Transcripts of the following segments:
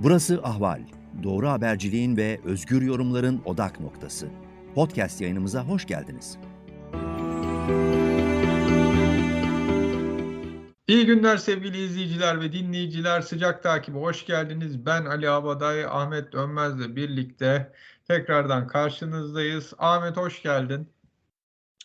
Burası Ahval. Doğru haberciliğin ve özgür yorumların odak noktası. Podcast yayınımıza hoş geldiniz. İyi günler sevgili izleyiciler ve dinleyiciler. Sıcak takibe hoş geldiniz. Ben Ali Abaday, Ahmet Dönmez'le birlikte tekrardan karşınızdayız. Ahmet hoş geldin.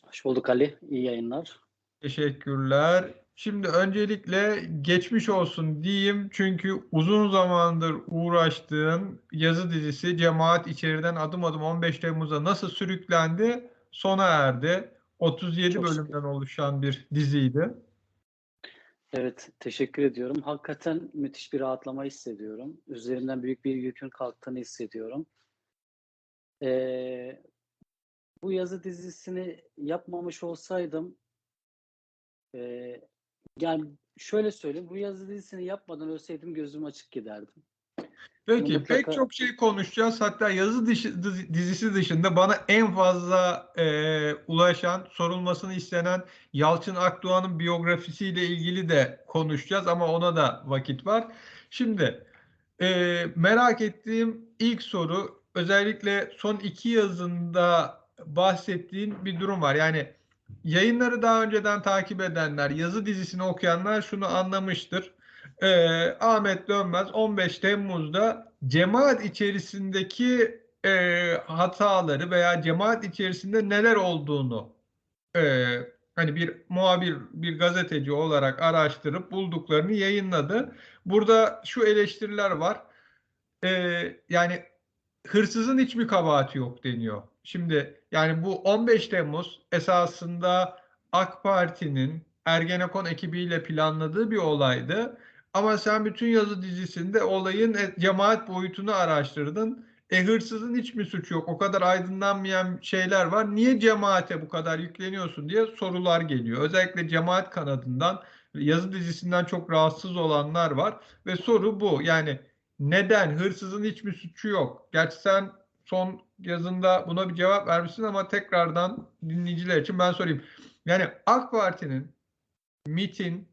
Hoş bulduk Ali. İyi yayınlar. Teşekkürler. Şimdi öncelikle geçmiş olsun diyeyim çünkü uzun zamandır uğraştığın yazı dizisi Cemaat içeriden adım adım 15 Temmuz'a nasıl sürüklendi sona erdi. 37 Çok şükür. bölümden oluşan bir diziydi. Evet, teşekkür ediyorum. Hakikaten müthiş bir rahatlama hissediyorum. Üzerimden büyük bir yükün kalktığını hissediyorum. Ee, bu yazı dizisini yapmamış olsaydım e, yani şöyle söyleyeyim, bu yazı dizisini yapmadan ölseydim gözüm açık giderdim. Peki Mutlaka- pek çok şey konuşacağız. Hatta yazı dışı, dizi- dizisi dışında bana en fazla e, ulaşan, sorulmasını istenen Yalçın Akdoğan'ın biyografisiyle ilgili de konuşacağız ama ona da vakit var. Şimdi e, merak ettiğim ilk soru özellikle son iki yazında bahsettiğin bir durum var. Yani yayınları daha önceden takip edenler, yazı dizisini okuyanlar şunu anlamıştır. Ee, Ahmet Dönmez 15 Temmuz'da cemaat içerisindeki e, hataları veya cemaat içerisinde neler olduğunu e, hani bir muhabir, bir gazeteci olarak araştırıp bulduklarını yayınladı. Burada şu eleştiriler var. Ee, yani hırsızın hiçbir kabahati yok deniyor. Şimdi yani bu 15 Temmuz esasında AK Parti'nin Ergenekon ekibiyle planladığı bir olaydı. Ama sen bütün yazı dizisinde olayın e- cemaat boyutunu araştırdın. E hırsızın hiç mi suçu yok? O kadar aydınlanmayan şeyler var. Niye cemaate bu kadar yükleniyorsun diye sorular geliyor. Özellikle cemaat kanadından yazı dizisinden çok rahatsız olanlar var. Ve soru bu. Yani neden? Hırsızın hiçbir suçu yok. Gerçi sen son yazında buna bir cevap vermişsin ama tekrardan dinleyiciler için ben sorayım. Yani AK Parti'nin MİT'in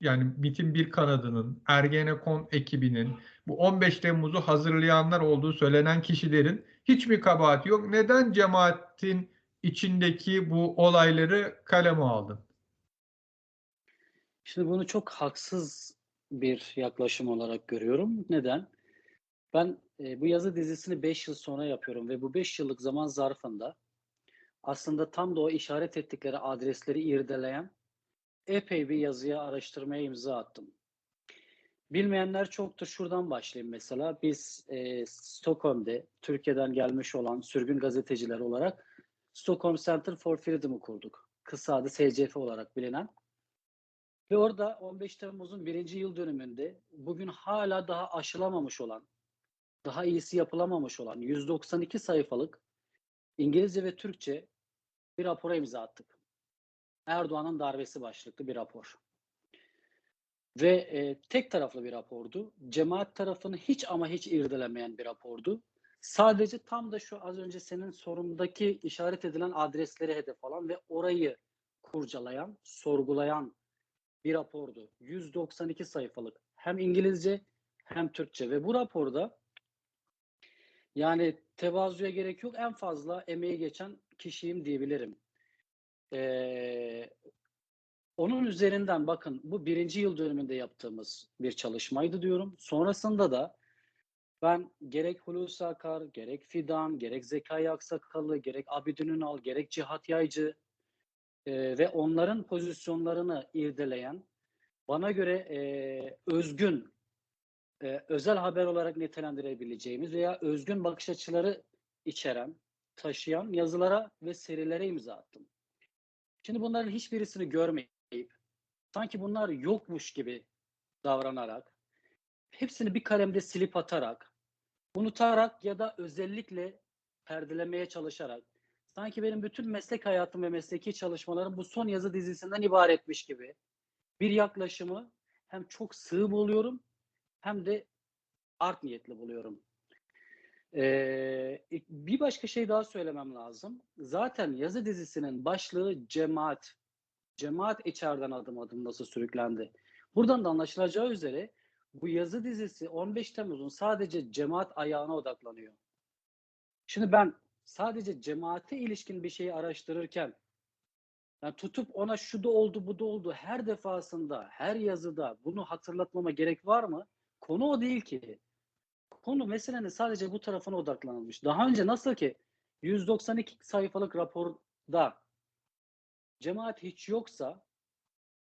yani MİT'in bir kanadının, Ergenekon ekibinin, bu 15 Temmuz'u hazırlayanlar olduğu söylenen kişilerin hiç mi kabahati yok? Neden cemaatin içindeki bu olayları kaleme aldın? Şimdi bunu çok haksız bir yaklaşım olarak görüyorum. Neden? Ben e, bu yazı dizisini 5 yıl sonra yapıyorum ve bu 5 yıllık zaman zarfında aslında tam da o işaret ettikleri adresleri irdeleyen epey bir yazıya, araştırmaya imza attım. Bilmeyenler çoktur. Şuradan başlayayım mesela. Biz e, Stockholm'de Türkiye'den gelmiş olan sürgün gazeteciler olarak Stockholm Center for Freedom'u kurduk. Kısa adı SCF olarak bilinen. Ve orada 15 Temmuz'un birinci yıl dönümünde bugün hala daha aşılamamış olan, daha iyisi yapılamamış olan 192 sayfalık İngilizce ve Türkçe bir rapora imza attık. Erdoğan'ın darbesi başlıklı bir rapor. Ve e, tek taraflı bir rapordu. Cemaat tarafını hiç ama hiç irdelemeyen bir rapordu. Sadece tam da şu az önce senin sorundaki işaret edilen adresleri hedef alan ve orayı kurcalayan, sorgulayan bir rapordu. 192 sayfalık. Hem İngilizce hem Türkçe ve bu raporda yani tevazuya gerek yok. En fazla emeği geçen kişiyim diyebilirim. Ee, onun üzerinden bakın bu birinci yıl dönümünde yaptığımız bir çalışmaydı diyorum. Sonrasında da ben gerek Hulusi Akar, gerek Fidan, gerek Zekai Aksakallı, gerek Abidin Ünal, gerek Cihat Yaycı e, ve onların pozisyonlarını irdeleyen, bana göre e, özgün, e, özel haber olarak nitelendirebileceğimiz veya özgün bakış açıları içeren, taşıyan yazılara ve serilere imza attım. Şimdi bunların hiçbirisini görmeyip, sanki bunlar yokmuş gibi davranarak, hepsini bir kalemde silip atarak, unutarak ya da özellikle perdelemeye çalışarak, sanki benim bütün meslek hayatım ve mesleki çalışmalarım bu son yazı dizisinden ibaretmiş gibi bir yaklaşımı hem çok sığ buluyorum hem de art niyetli buluyorum. Ee, bir başka şey daha söylemem lazım. Zaten yazı dizisinin başlığı cemaat. Cemaat içeriden adım adım nasıl sürüklendi. Buradan da anlaşılacağı üzere bu yazı dizisi 15 Temmuz'un sadece cemaat ayağına odaklanıyor. Şimdi ben sadece cemaate ilişkin bir şeyi araştırırken yani tutup ona şu da oldu bu da oldu her defasında her yazıda bunu hatırlatmama gerek var mı? Konu o değil ki. Konu meselenin sadece bu tarafına odaklanılmış. Daha önce nasıl ki 192 sayfalık raporda cemaat hiç yoksa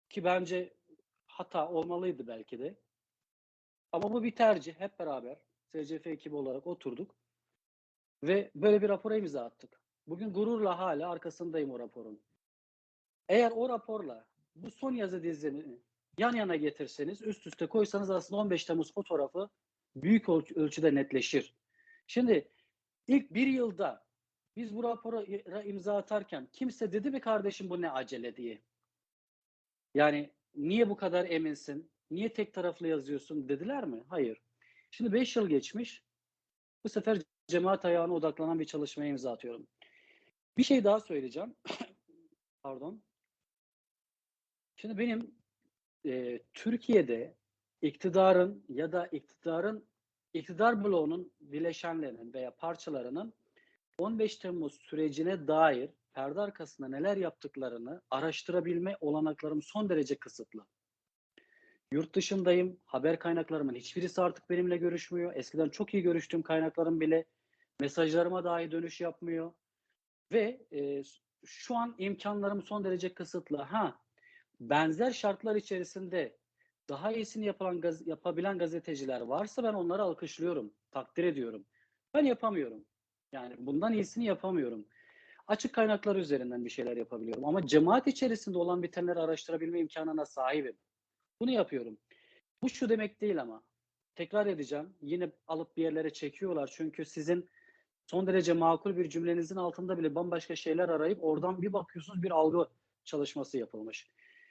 ki bence hata olmalıydı belki de. Ama bu bir tercih. Hep beraber SCF ekibi olarak oturduk ve böyle bir rapora imza attık. Bugün gururla hala arkasındayım o raporun. Eğer o raporla bu son yazı dizini yan yana getirseniz, üst üste koysanız aslında 15 Temmuz fotoğrafı büyük ölç- ölçüde netleşir. Şimdi ilk bir yılda biz bu rapora imza atarken kimse dedi mi kardeşim bu ne acele diye. Yani niye bu kadar eminsin? Niye tek taraflı yazıyorsun dediler mi? Hayır. Şimdi 5 yıl geçmiş. Bu sefer cemaat ayağına odaklanan bir çalışmaya imza atıyorum. Bir şey daha söyleyeceğim. Pardon. Şimdi benim e, Türkiye'de iktidarın ya da iktidarın iktidar bloğunun bileşenlerinin veya parçalarının 15 Temmuz sürecine dair perde arkasında neler yaptıklarını araştırabilme olanaklarım son derece kısıtlı. Yurt dışındayım. Haber kaynaklarımın hiçbirisi artık benimle görüşmüyor. Eskiden çok iyi görüştüğüm kaynaklarım bile mesajlarıma dahi dönüş yapmıyor. Ve e, şu an imkanlarım son derece kısıtlı. Ha, benzer şartlar içerisinde daha iyisini yapılan gaz- yapabilen gazeteciler varsa ben onları alkışlıyorum, takdir ediyorum. Ben yapamıyorum. Yani bundan iyisini yapamıyorum. Açık kaynaklar üzerinden bir şeyler yapabiliyorum ama cemaat içerisinde olan bitenleri araştırabilme imkanına sahibim. Bunu yapıyorum. Bu şu demek değil ama. Tekrar edeceğim. Yine alıp bir yerlere çekiyorlar. Çünkü sizin son derece makul bir cümlenizin altında bile bambaşka şeyler arayıp oradan bir bakıyorsunuz bir algı çalışması yapılmış.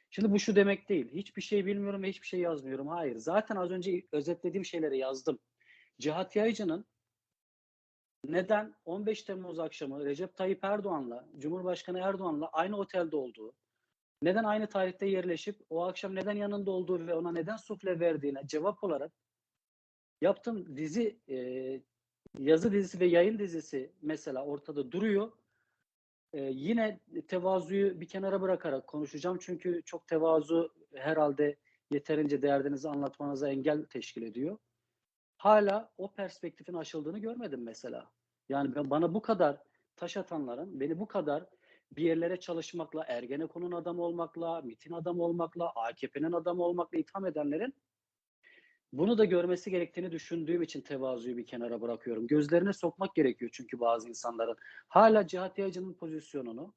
Şimdi bu şu demek değil. Hiçbir şey bilmiyorum ve hiçbir şey yazmıyorum. Hayır. Zaten az önce özetlediğim şeyleri yazdım. Cihat Yaycı'nın neden 15 Temmuz akşamı Recep Tayyip Erdoğan'la, Cumhurbaşkanı Erdoğan'la aynı otelde olduğu, neden aynı tarihte yerleşip o akşam neden yanında olduğu ve ona neden sufle verdiğine cevap olarak yaptığım dizi, e, yazı dizisi ve yayın dizisi mesela ortada duruyor. E, yine tevazuyu bir kenara bırakarak konuşacağım çünkü çok tevazu herhalde yeterince derdinizi anlatmanıza engel teşkil ediyor. Hala o perspektifin aşıldığını görmedim mesela. Yani ben, bana bu kadar taş atanların, beni bu kadar bir yerlere çalışmakla, Ergenekon'un adamı olmakla, MİT'in adamı olmakla, AKP'nin adamı olmakla itham edenlerin bunu da görmesi gerektiğini düşündüğüm için tevazuyu bir kenara bırakıyorum. Gözlerine sokmak gerekiyor çünkü bazı insanların. Hala Cihat Yaycı'nın pozisyonunu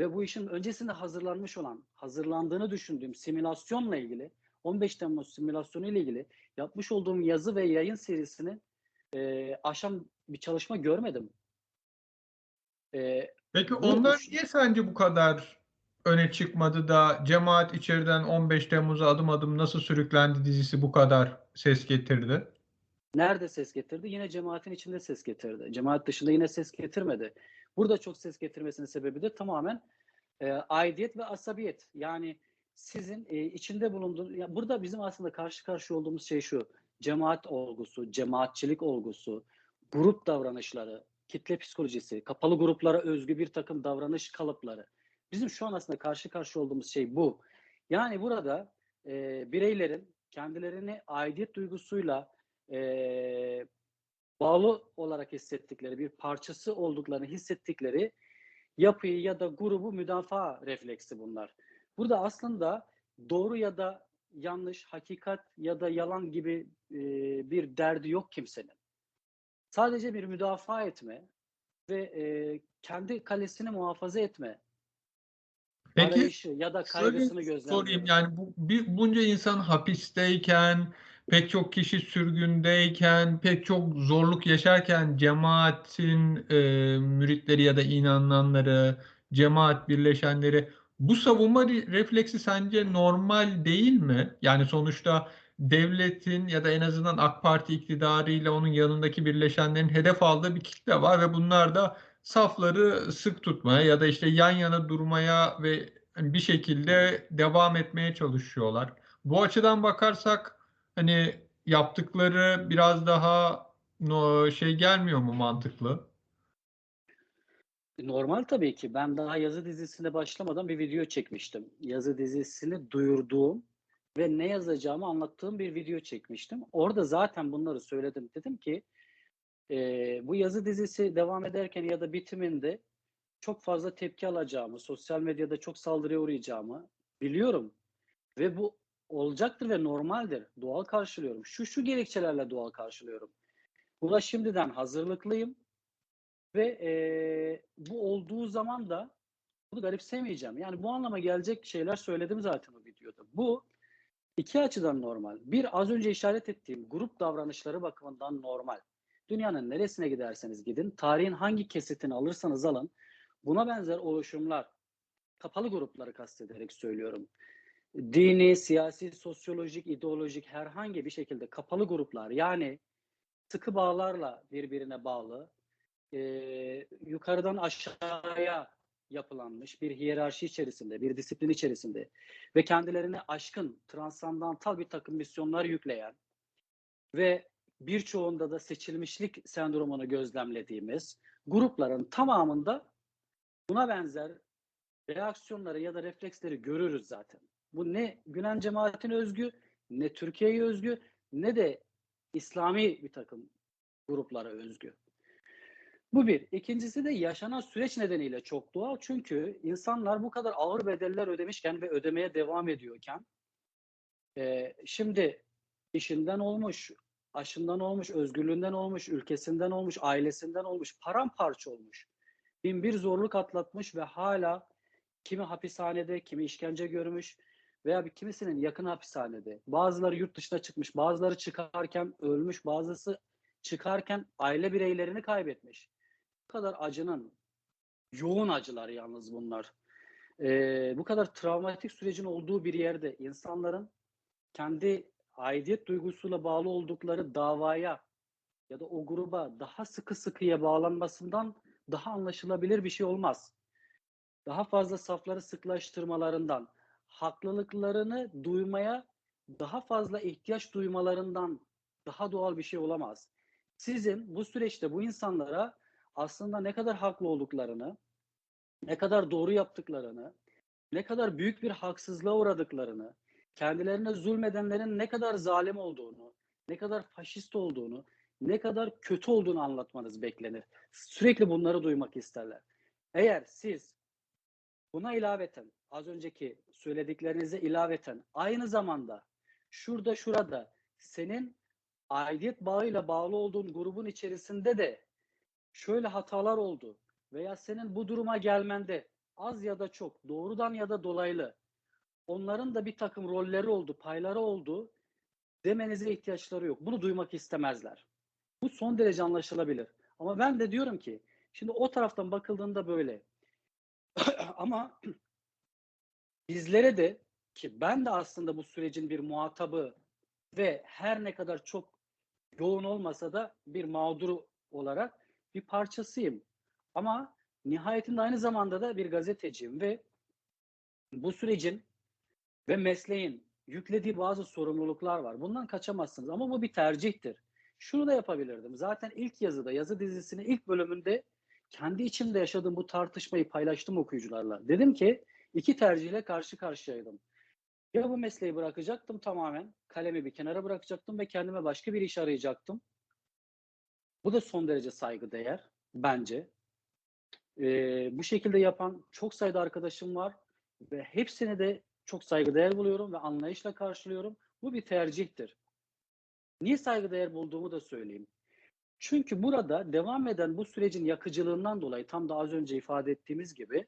ve bu işin öncesinde hazırlanmış olan, hazırlandığını düşündüğüm simülasyonla ilgili, 15 Temmuz simülasyonu ile ilgili yapmış olduğum yazı ve yayın serisini e, aşan bir çalışma görmedim. E, Peki onlar niye sence bu kadar öne çıkmadı da cemaat içeriden 15 Temmuz'a adım adım nasıl sürüklendi dizisi bu kadar ses getirdi? Nerede ses getirdi? Yine cemaatin içinde ses getirdi. Cemaat dışında yine ses getirmedi. Burada çok ses getirmesinin sebebi de tamamen e, aidiyet ve asabiyet. Yani sizin e, içinde bulunduğunuz, ya burada bizim aslında karşı karşıya olduğumuz şey şu. Cemaat olgusu, cemaatçilik olgusu, grup davranışları, kitle psikolojisi, kapalı gruplara özgü bir takım davranış kalıpları. Bizim şu an aslında karşı karşıya olduğumuz şey bu. Yani burada e, bireylerin kendilerini aidiyet duygusuyla e, bağlı olarak hissettikleri, bir parçası olduklarını hissettikleri yapıyı ya da grubu müdafaa refleksi bunlar. Burada aslında doğru ya da yanlış, hakikat ya da yalan gibi e, bir derdi yok kimsenin. Sadece bir müdafaa etme ve e, kendi kalesini muhafaza etme Peki arayışı ya da kaygısını gözlemliyor. sorayım yani bu bir, bunca insan hapisteyken, pek çok kişi sürgündeyken, pek çok zorluk yaşarken cemaatin e, müritleri ya da inananları, cemaat birleşenleri bu savunma re- refleksi sence normal değil mi? Yani sonuçta devletin ya da en azından AK Parti iktidarıyla onun yanındaki birleşenlerin hedef aldığı bir kitle var ve bunlar da safları sık tutmaya ya da işte yan yana durmaya ve bir şekilde devam etmeye çalışıyorlar. Bu açıdan bakarsak hani yaptıkları biraz daha şey gelmiyor mu mantıklı? Normal tabii ki. Ben daha yazı dizisine başlamadan bir video çekmiştim. Yazı dizisini duyurduğum ve ne yazacağımı anlattığım bir video çekmiştim. Orada zaten bunları söyledim. Dedim ki eee, bu yazı dizisi devam ederken ya da bitiminde çok fazla tepki alacağımı, sosyal medyada çok saldırıya uğrayacağımı biliyorum. Ve bu olacaktır ve normaldir. Doğal karşılıyorum. Şu şu gerekçelerle doğal karşılıyorum. Buna şimdiden hazırlıklıyım. Ve eee, bu olduğu zaman da bunu garipsemeyeceğim. Yani bu anlama gelecek şeyler söyledim zaten o videoda. Bu iki açıdan normal. Bir az önce işaret ettiğim grup davranışları bakımından normal. Dünyanın neresine giderseniz gidin, tarihin hangi kesitini alırsanız alın, buna benzer oluşumlar, kapalı grupları kastederek söylüyorum. Dini, siyasi, sosyolojik, ideolojik herhangi bir şekilde kapalı gruplar yani sıkı bağlarla birbirine bağlı, eee, yukarıdan aşağıya yapılanmış bir hiyerarşi içerisinde, bir disiplin içerisinde ve kendilerine aşkın, transandantal bir takım misyonlar yükleyen ve birçoğunda da seçilmişlik sendromunu gözlemlediğimiz grupların tamamında buna benzer reaksiyonları ya da refleksleri görürüz zaten. Bu ne Gülen cemaatine özgü, ne Türkiye'ye özgü, ne de İslami bir takım gruplara özgü. Bu bir. İkincisi de yaşanan süreç nedeniyle çok doğal. Çünkü insanlar bu kadar ağır bedeller ödemişken ve ödemeye devam ediyorken e, şimdi işinden olmuş, aşından olmuş, özgürlüğünden olmuş, ülkesinden olmuş, ailesinden olmuş, paramparça olmuş. Bin bir zorluk atlatmış ve hala kimi hapishanede, kimi işkence görmüş veya bir kimisinin yakın hapishanede. Bazıları yurt dışına çıkmış, bazıları çıkarken ölmüş, bazısı çıkarken aile bireylerini kaybetmiş. Bu kadar acının, yoğun acılar yalnız bunlar. Ee, bu kadar travmatik sürecin olduğu bir yerde insanların kendi aidiyet duygusuyla bağlı oldukları davaya ya da o gruba daha sıkı sıkıya bağlanmasından daha anlaşılabilir bir şey olmaz. Daha fazla safları sıklaştırmalarından, haklılıklarını duymaya daha fazla ihtiyaç duymalarından daha doğal bir şey olamaz. Sizin bu süreçte bu insanlara aslında ne kadar haklı olduklarını, ne kadar doğru yaptıklarını, ne kadar büyük bir haksızlığa uğradıklarını, kendilerine zulmedenlerin ne kadar zalim olduğunu, ne kadar faşist olduğunu, ne kadar kötü olduğunu anlatmanız beklenir. Sürekli bunları duymak isterler. Eğer siz buna ilaveten, az önceki söylediklerinize ilaveten aynı zamanda şurada şurada senin aidiyet bağıyla bağlı olduğun grubun içerisinde de şöyle hatalar oldu veya senin bu duruma gelmende az ya da çok doğrudan ya da dolaylı onların da bir takım rolleri oldu, payları oldu demenize ihtiyaçları yok. Bunu duymak istemezler. Bu son derece anlaşılabilir. Ama ben de diyorum ki şimdi o taraftan bakıldığında böyle. Ama bizlere de ki ben de aslında bu sürecin bir muhatabı ve her ne kadar çok yoğun olmasa da bir mağduru olarak bir parçasıyım. Ama nihayetinde aynı zamanda da bir gazeteciyim ve bu sürecin ve mesleğin yüklediği bazı sorumluluklar var. Bundan kaçamazsınız ama bu bir tercihtir. Şunu da yapabilirdim. Zaten ilk yazıda, yazı dizisinin ilk bölümünde kendi içimde yaşadığım bu tartışmayı paylaştım okuyucularla. Dedim ki iki tercihle karşı karşıyaydım. Ya bu mesleği bırakacaktım tamamen, kalemi bir kenara bırakacaktım ve kendime başka bir iş arayacaktım. Bu da son derece saygıdeğer bence. Ee, bu şekilde yapan çok sayıda arkadaşım var ve hepsini de çok saygıdeğer buluyorum ve anlayışla karşılıyorum. Bu bir tercihtir. Niye saygıdeğer bulduğumu da söyleyeyim. Çünkü burada devam eden bu sürecin yakıcılığından dolayı tam da az önce ifade ettiğimiz gibi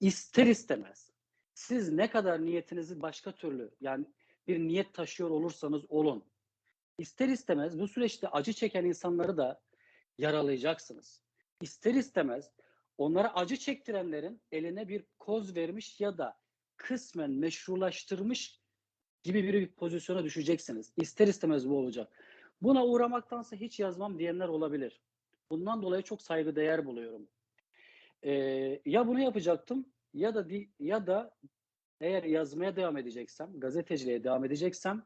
ister istemez siz ne kadar niyetinizi başka türlü yani bir niyet taşıyor olursanız olun. İster istemez bu süreçte acı çeken insanları da yaralayacaksınız. İster istemez onlara acı çektirenlerin eline bir koz vermiş ya da kısmen meşrulaştırmış gibi bir, bir pozisyona düşeceksiniz. İster istemez bu olacak. Buna uğramaktansa hiç yazmam diyenler olabilir. Bundan dolayı çok saygıdeğer buluyorum. Ee, ya bunu yapacaktım ya da ya da eğer yazmaya devam edeceksem, gazeteciliğe devam edeceksem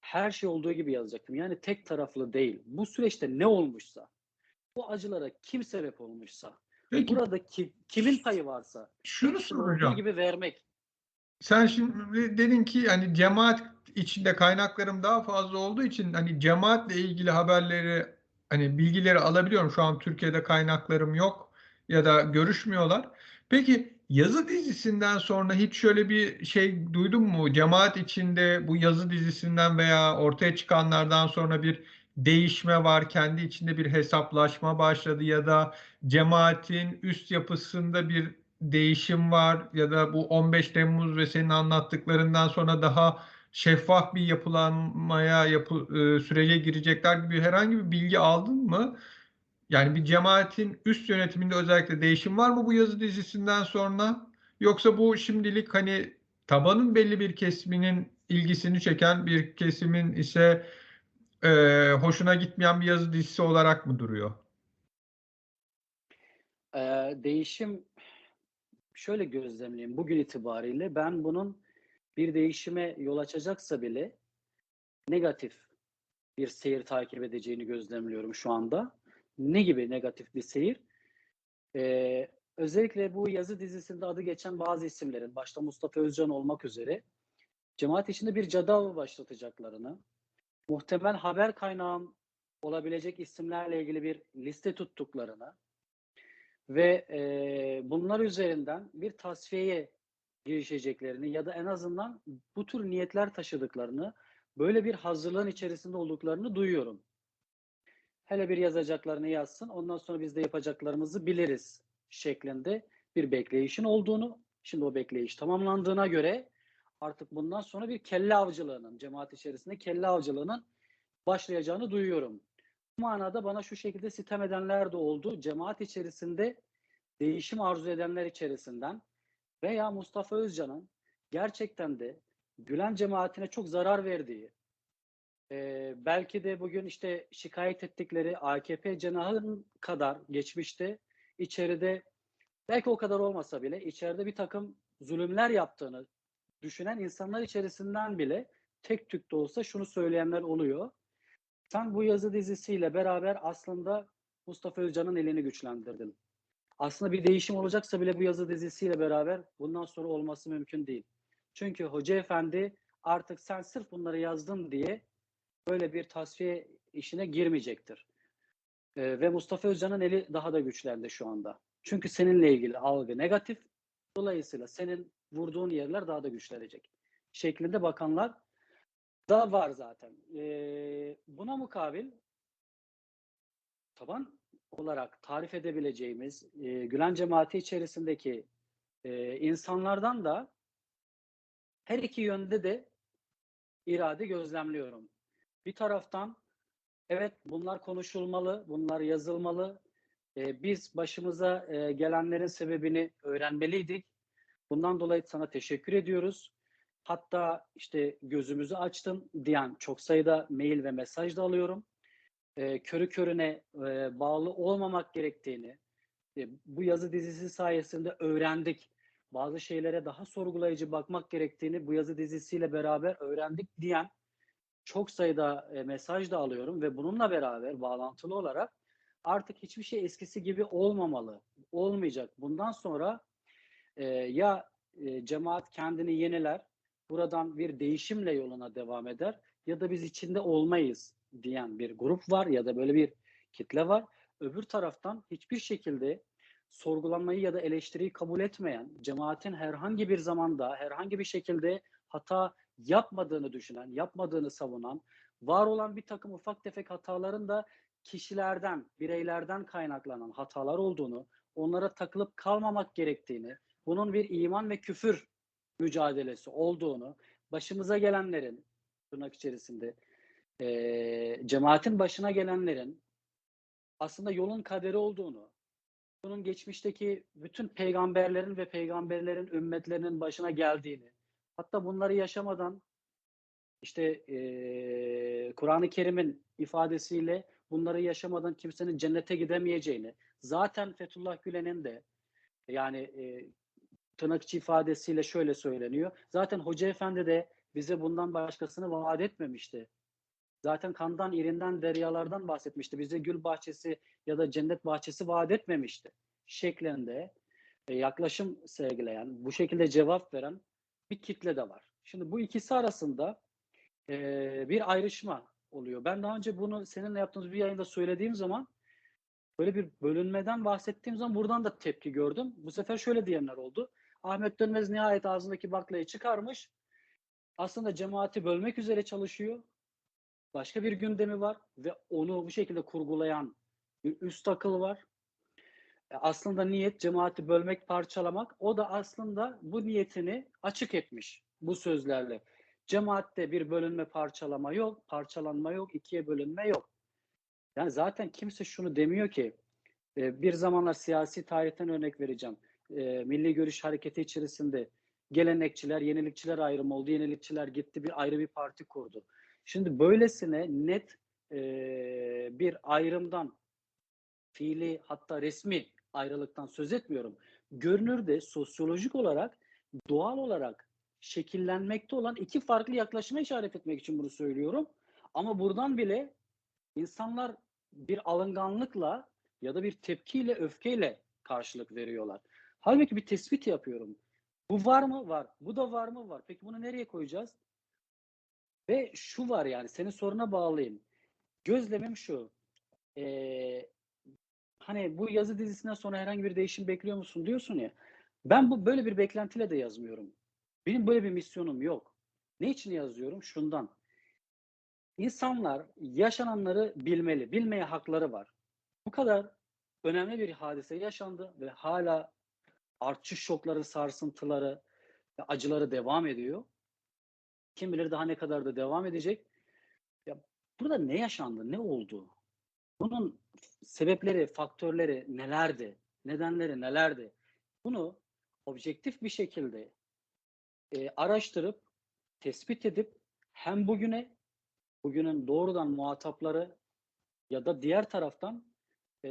her şey olduğu gibi yazacaktım. Yani tek taraflı değil. Bu süreçte ne olmuşsa, bu acılara kim sebep olmuşsa, Peki burada ki, kimin payı varsa şunu soracağım. gibi vermek. Sen şimdi dedin ki hani cemaat içinde kaynaklarım daha fazla olduğu için hani cemaatle ilgili haberleri hani bilgileri alabiliyorum. Şu an Türkiye'de kaynaklarım yok ya da görüşmüyorlar. Peki yazı dizisinden sonra hiç şöyle bir şey duydun mu? Cemaat içinde bu yazı dizisinden veya ortaya çıkanlardan sonra bir değişme var. Kendi içinde bir hesaplaşma başladı ya da cemaatin üst yapısında bir değişim var ya da bu 15 Temmuz ve senin anlattıklarından sonra daha şeffaf bir yapılanmaya yapı, e, sürece girecekler gibi herhangi bir bilgi aldın mı? Yani bir cemaatin üst yönetiminde özellikle değişim var mı bu yazı dizisinden sonra? Yoksa bu şimdilik hani tabanın belli bir kesiminin ilgisini çeken bir kesimin ise e, hoşuna gitmeyen bir yazı dizisi olarak mı duruyor? Ee, değişim şöyle gözlemleyeyim. Bugün itibariyle ben bunun bir değişime yol açacaksa bile negatif bir seyir takip edeceğini gözlemliyorum şu anda. Ne gibi negatif bir seyir? Ee, özellikle bu yazı dizisinde adı geçen bazı isimlerin, başta Mustafa Özcan olmak üzere, cemaat içinde bir cadava başlatacaklarını, muhtemel haber kaynağım olabilecek isimlerle ilgili bir liste tuttuklarını ve e, bunlar üzerinden bir tasfiyeye girişeceklerini ya da en azından bu tür niyetler taşıdıklarını, böyle bir hazırlığın içerisinde olduklarını duyuyorum. Hele bir yazacaklarını yazsın, ondan sonra biz de yapacaklarımızı biliriz şeklinde bir bekleyişin olduğunu, şimdi o bekleyiş tamamlandığına göre artık bundan sonra bir kelle avcılığının, cemaat içerisinde kelle avcılığının başlayacağını duyuyorum. Bu manada bana şu şekilde sitem edenler de oldu. Cemaat içerisinde değişim arzu edenler içerisinden veya Mustafa Özcan'ın gerçekten de Gülen cemaatine çok zarar verdiği, e, belki de bugün işte şikayet ettikleri AKP cenahının kadar geçmişte içeride belki o kadar olmasa bile içeride bir takım zulümler yaptığını düşünen insanlar içerisinden bile tek tük de olsa şunu söyleyenler oluyor. Sen bu yazı dizisiyle beraber aslında Mustafa Özcan'ın elini güçlendirdin. Aslında bir değişim olacaksa bile bu yazı dizisiyle beraber bundan sonra olması mümkün değil. Çünkü Hoca Efendi artık sen sırf bunları yazdın diye böyle bir tasfiye işine girmeyecektir. Ee, ve Mustafa Özcan'ın eli daha da güçlendi şu anda. Çünkü seninle ilgili algı negatif. Dolayısıyla senin vurduğun yerler daha da güçlenecek. Şeklinde bakanlar da var zaten. Ee, buna mukabil taban olarak tarif edebileceğimiz e, Gülen cemaati içerisindeki e, insanlardan da her iki yönde de irade gözlemliyorum. Bir taraftan evet bunlar konuşulmalı, bunlar yazılmalı. E, biz başımıza e, gelenlerin sebebini öğrenmeliydik. Bundan dolayı sana teşekkür ediyoruz. Hatta işte gözümüzü açtın diyen çok sayıda mail ve mesaj da alıyorum. E, körü körüne e, bağlı olmamak gerektiğini e, bu yazı dizisi sayesinde öğrendik. Bazı şeylere daha sorgulayıcı bakmak gerektiğini bu yazı dizisiyle beraber öğrendik diyen çok sayıda e, mesaj da alıyorum ve bununla beraber bağlantılı olarak artık hiçbir şey eskisi gibi olmamalı, olmayacak. Bundan sonra e, ya e, cemaat kendini yeniler, buradan bir değişimle yoluna devam eder ya da biz içinde olmayız diyen bir grup var ya da böyle bir kitle var. Öbür taraftan hiçbir şekilde sorgulanmayı ya da eleştiriyi kabul etmeyen, cemaatin herhangi bir zamanda, herhangi bir şekilde hata yapmadığını düşünen, yapmadığını savunan, var olan bir takım ufak tefek hataların da kişilerden, bireylerden kaynaklanan hatalar olduğunu, onlara takılıp kalmamak gerektiğini, bunun bir iman ve küfür mücadelesi olduğunu, başımıza gelenlerin, tırnak içerisinde, e, cemaatin başına gelenlerin aslında yolun kaderi olduğunu, bunun geçmişteki bütün peygamberlerin ve peygamberlerin ümmetlerinin başına geldiğini, hatta bunları yaşamadan işte e, Kur'an-ı Kerim'in ifadesiyle bunları yaşamadan kimsenin cennete gidemeyeceğini, zaten Fethullah Gülen'in de yani e, tırnak ifadesiyle şöyle söyleniyor. Zaten Hoca Efendi de bize bundan başkasını vaat etmemişti. Zaten kandan, irinden, deryalardan bahsetmişti. Bize gül bahçesi ya da cennet bahçesi vaat etmemişti. Şeklinde e, yaklaşım sergileyen, bu şekilde cevap veren bir kitle de var. Şimdi bu ikisi arasında e, bir ayrışma oluyor. Ben daha önce bunu seninle yaptığımız bir yayında söylediğim zaman böyle bir bölünmeden bahsettiğim zaman buradan da tepki gördüm. Bu sefer şöyle diyenler oldu. Ahmet Dönmez nihayet ağzındaki baklayı çıkarmış. Aslında cemaati bölmek üzere çalışıyor. Başka bir gündemi var ve onu bu şekilde kurgulayan bir üst akıl var. E, Aslında niyet cemaati bölmek, parçalamak. O da aslında bu niyetini açık etmiş bu sözlerle. Cemaatte bir bölünme, parçalama yok, parçalanma yok, ikiye bölünme yok. Yani zaten kimse şunu demiyor ki, e, bir zamanlar siyasi tarihten örnek vereceğim. E, Milli Görüş Hareketi içerisinde gelenekçiler, yenilikçiler ayrımı oldu. Yenilikçiler gitti bir ayrı bir parti kurdu. Şimdi böylesine net e, bir ayrımdan, fiili hatta resmi ayrılıktan söz etmiyorum. Görünürde sosyolojik olarak, doğal olarak şekillenmekte olan iki farklı yaklaşıma işaret etmek için bunu söylüyorum. Ama buradan bile insanlar bir alınganlıkla ya da bir tepkiyle, öfkeyle karşılık veriyorlar. Halbuki bir tespit yapıyorum. Bu var mı? Var. Bu da var mı? Var. Peki bunu nereye koyacağız? Ve şu var yani senin soruna bağlayayım. Gözlemim şu. Ee, hani bu yazı dizisinden sonra herhangi bir değişim bekliyor musun diyorsun ya. Ben bu böyle bir beklentiyle de yazmıyorum. Benim böyle bir misyonum yok. Ne için yazıyorum? Şundan. İnsanlar yaşananları bilmeli. Bilmeye hakları var. Bu kadar önemli bir hadise yaşandı ve hala artçı şokları, sarsıntıları acıları devam ediyor. Kim bilir daha ne kadar da devam edecek. Ya burada ne yaşandı, ne oldu? Bunun sebepleri, faktörleri nelerdi? Nedenleri nelerdi? Bunu objektif bir şekilde e, araştırıp, tespit edip hem bugüne, bugünün doğrudan muhatapları ya da diğer taraftan e,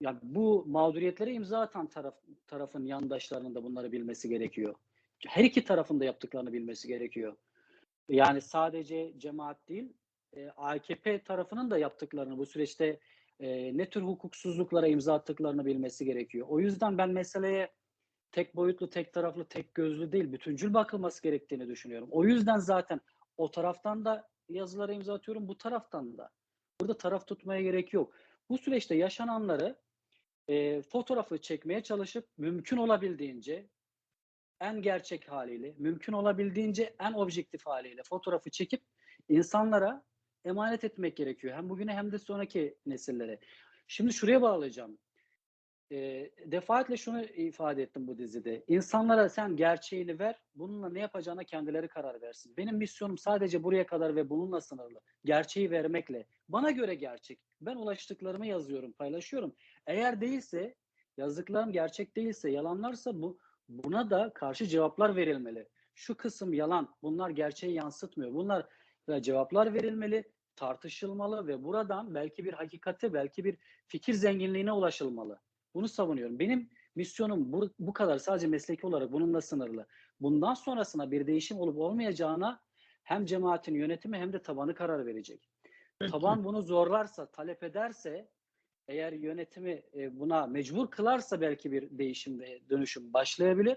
yani bu mağduriyetlere imza atan taraf, tarafın yandaşlarının da bunları bilmesi gerekiyor. Her iki tarafın da yaptıklarını bilmesi gerekiyor. Yani sadece cemaat değil, e, AKP tarafının da yaptıklarını bu süreçte e, ne tür hukuksuzluklara imza attıklarını bilmesi gerekiyor. O yüzden ben meseleye tek boyutlu, tek taraflı, tek gözlü değil, bütüncül bakılması gerektiğini düşünüyorum. O yüzden zaten o taraftan da yazılara imza atıyorum, bu taraftan da. Burada taraf tutmaya gerek yok. Bu süreçte yaşananları e, fotoğrafı çekmeye çalışıp mümkün olabildiğince en gerçek haliyle, mümkün olabildiğince en objektif haliyle fotoğrafı çekip insanlara emanet etmek gerekiyor. Hem bugüne hem de sonraki nesillere. Şimdi şuraya bağlayacağım. E, defaatle şunu ifade ettim bu dizide. İnsanlara sen gerçeğini ver, bununla ne yapacağına kendileri karar versin. Benim misyonum sadece buraya kadar ve bununla sınırlı. Gerçeği vermekle. Bana göre gerçek. Ben ulaştıklarımı yazıyorum, paylaşıyorum. Eğer değilse, yazdıklarım gerçek değilse, yalanlarsa bu buna da karşı cevaplar verilmeli. Şu kısım yalan, bunlar gerçeği yansıtmıyor. Bunlar da cevaplar verilmeli, tartışılmalı ve buradan belki bir hakikate, belki bir fikir zenginliğine ulaşılmalı. Bunu savunuyorum. Benim misyonum bu, bu kadar sadece mesleki olarak bununla sınırlı. Bundan sonrasına bir değişim olup olmayacağına hem cemaatin yönetimi hem de tabanı karar verecek. Peki. Taban bunu zorlarsa, talep ederse, eğer yönetimi e, buna mecbur kılarsa belki bir değişim ve dönüşüm başlayabilir.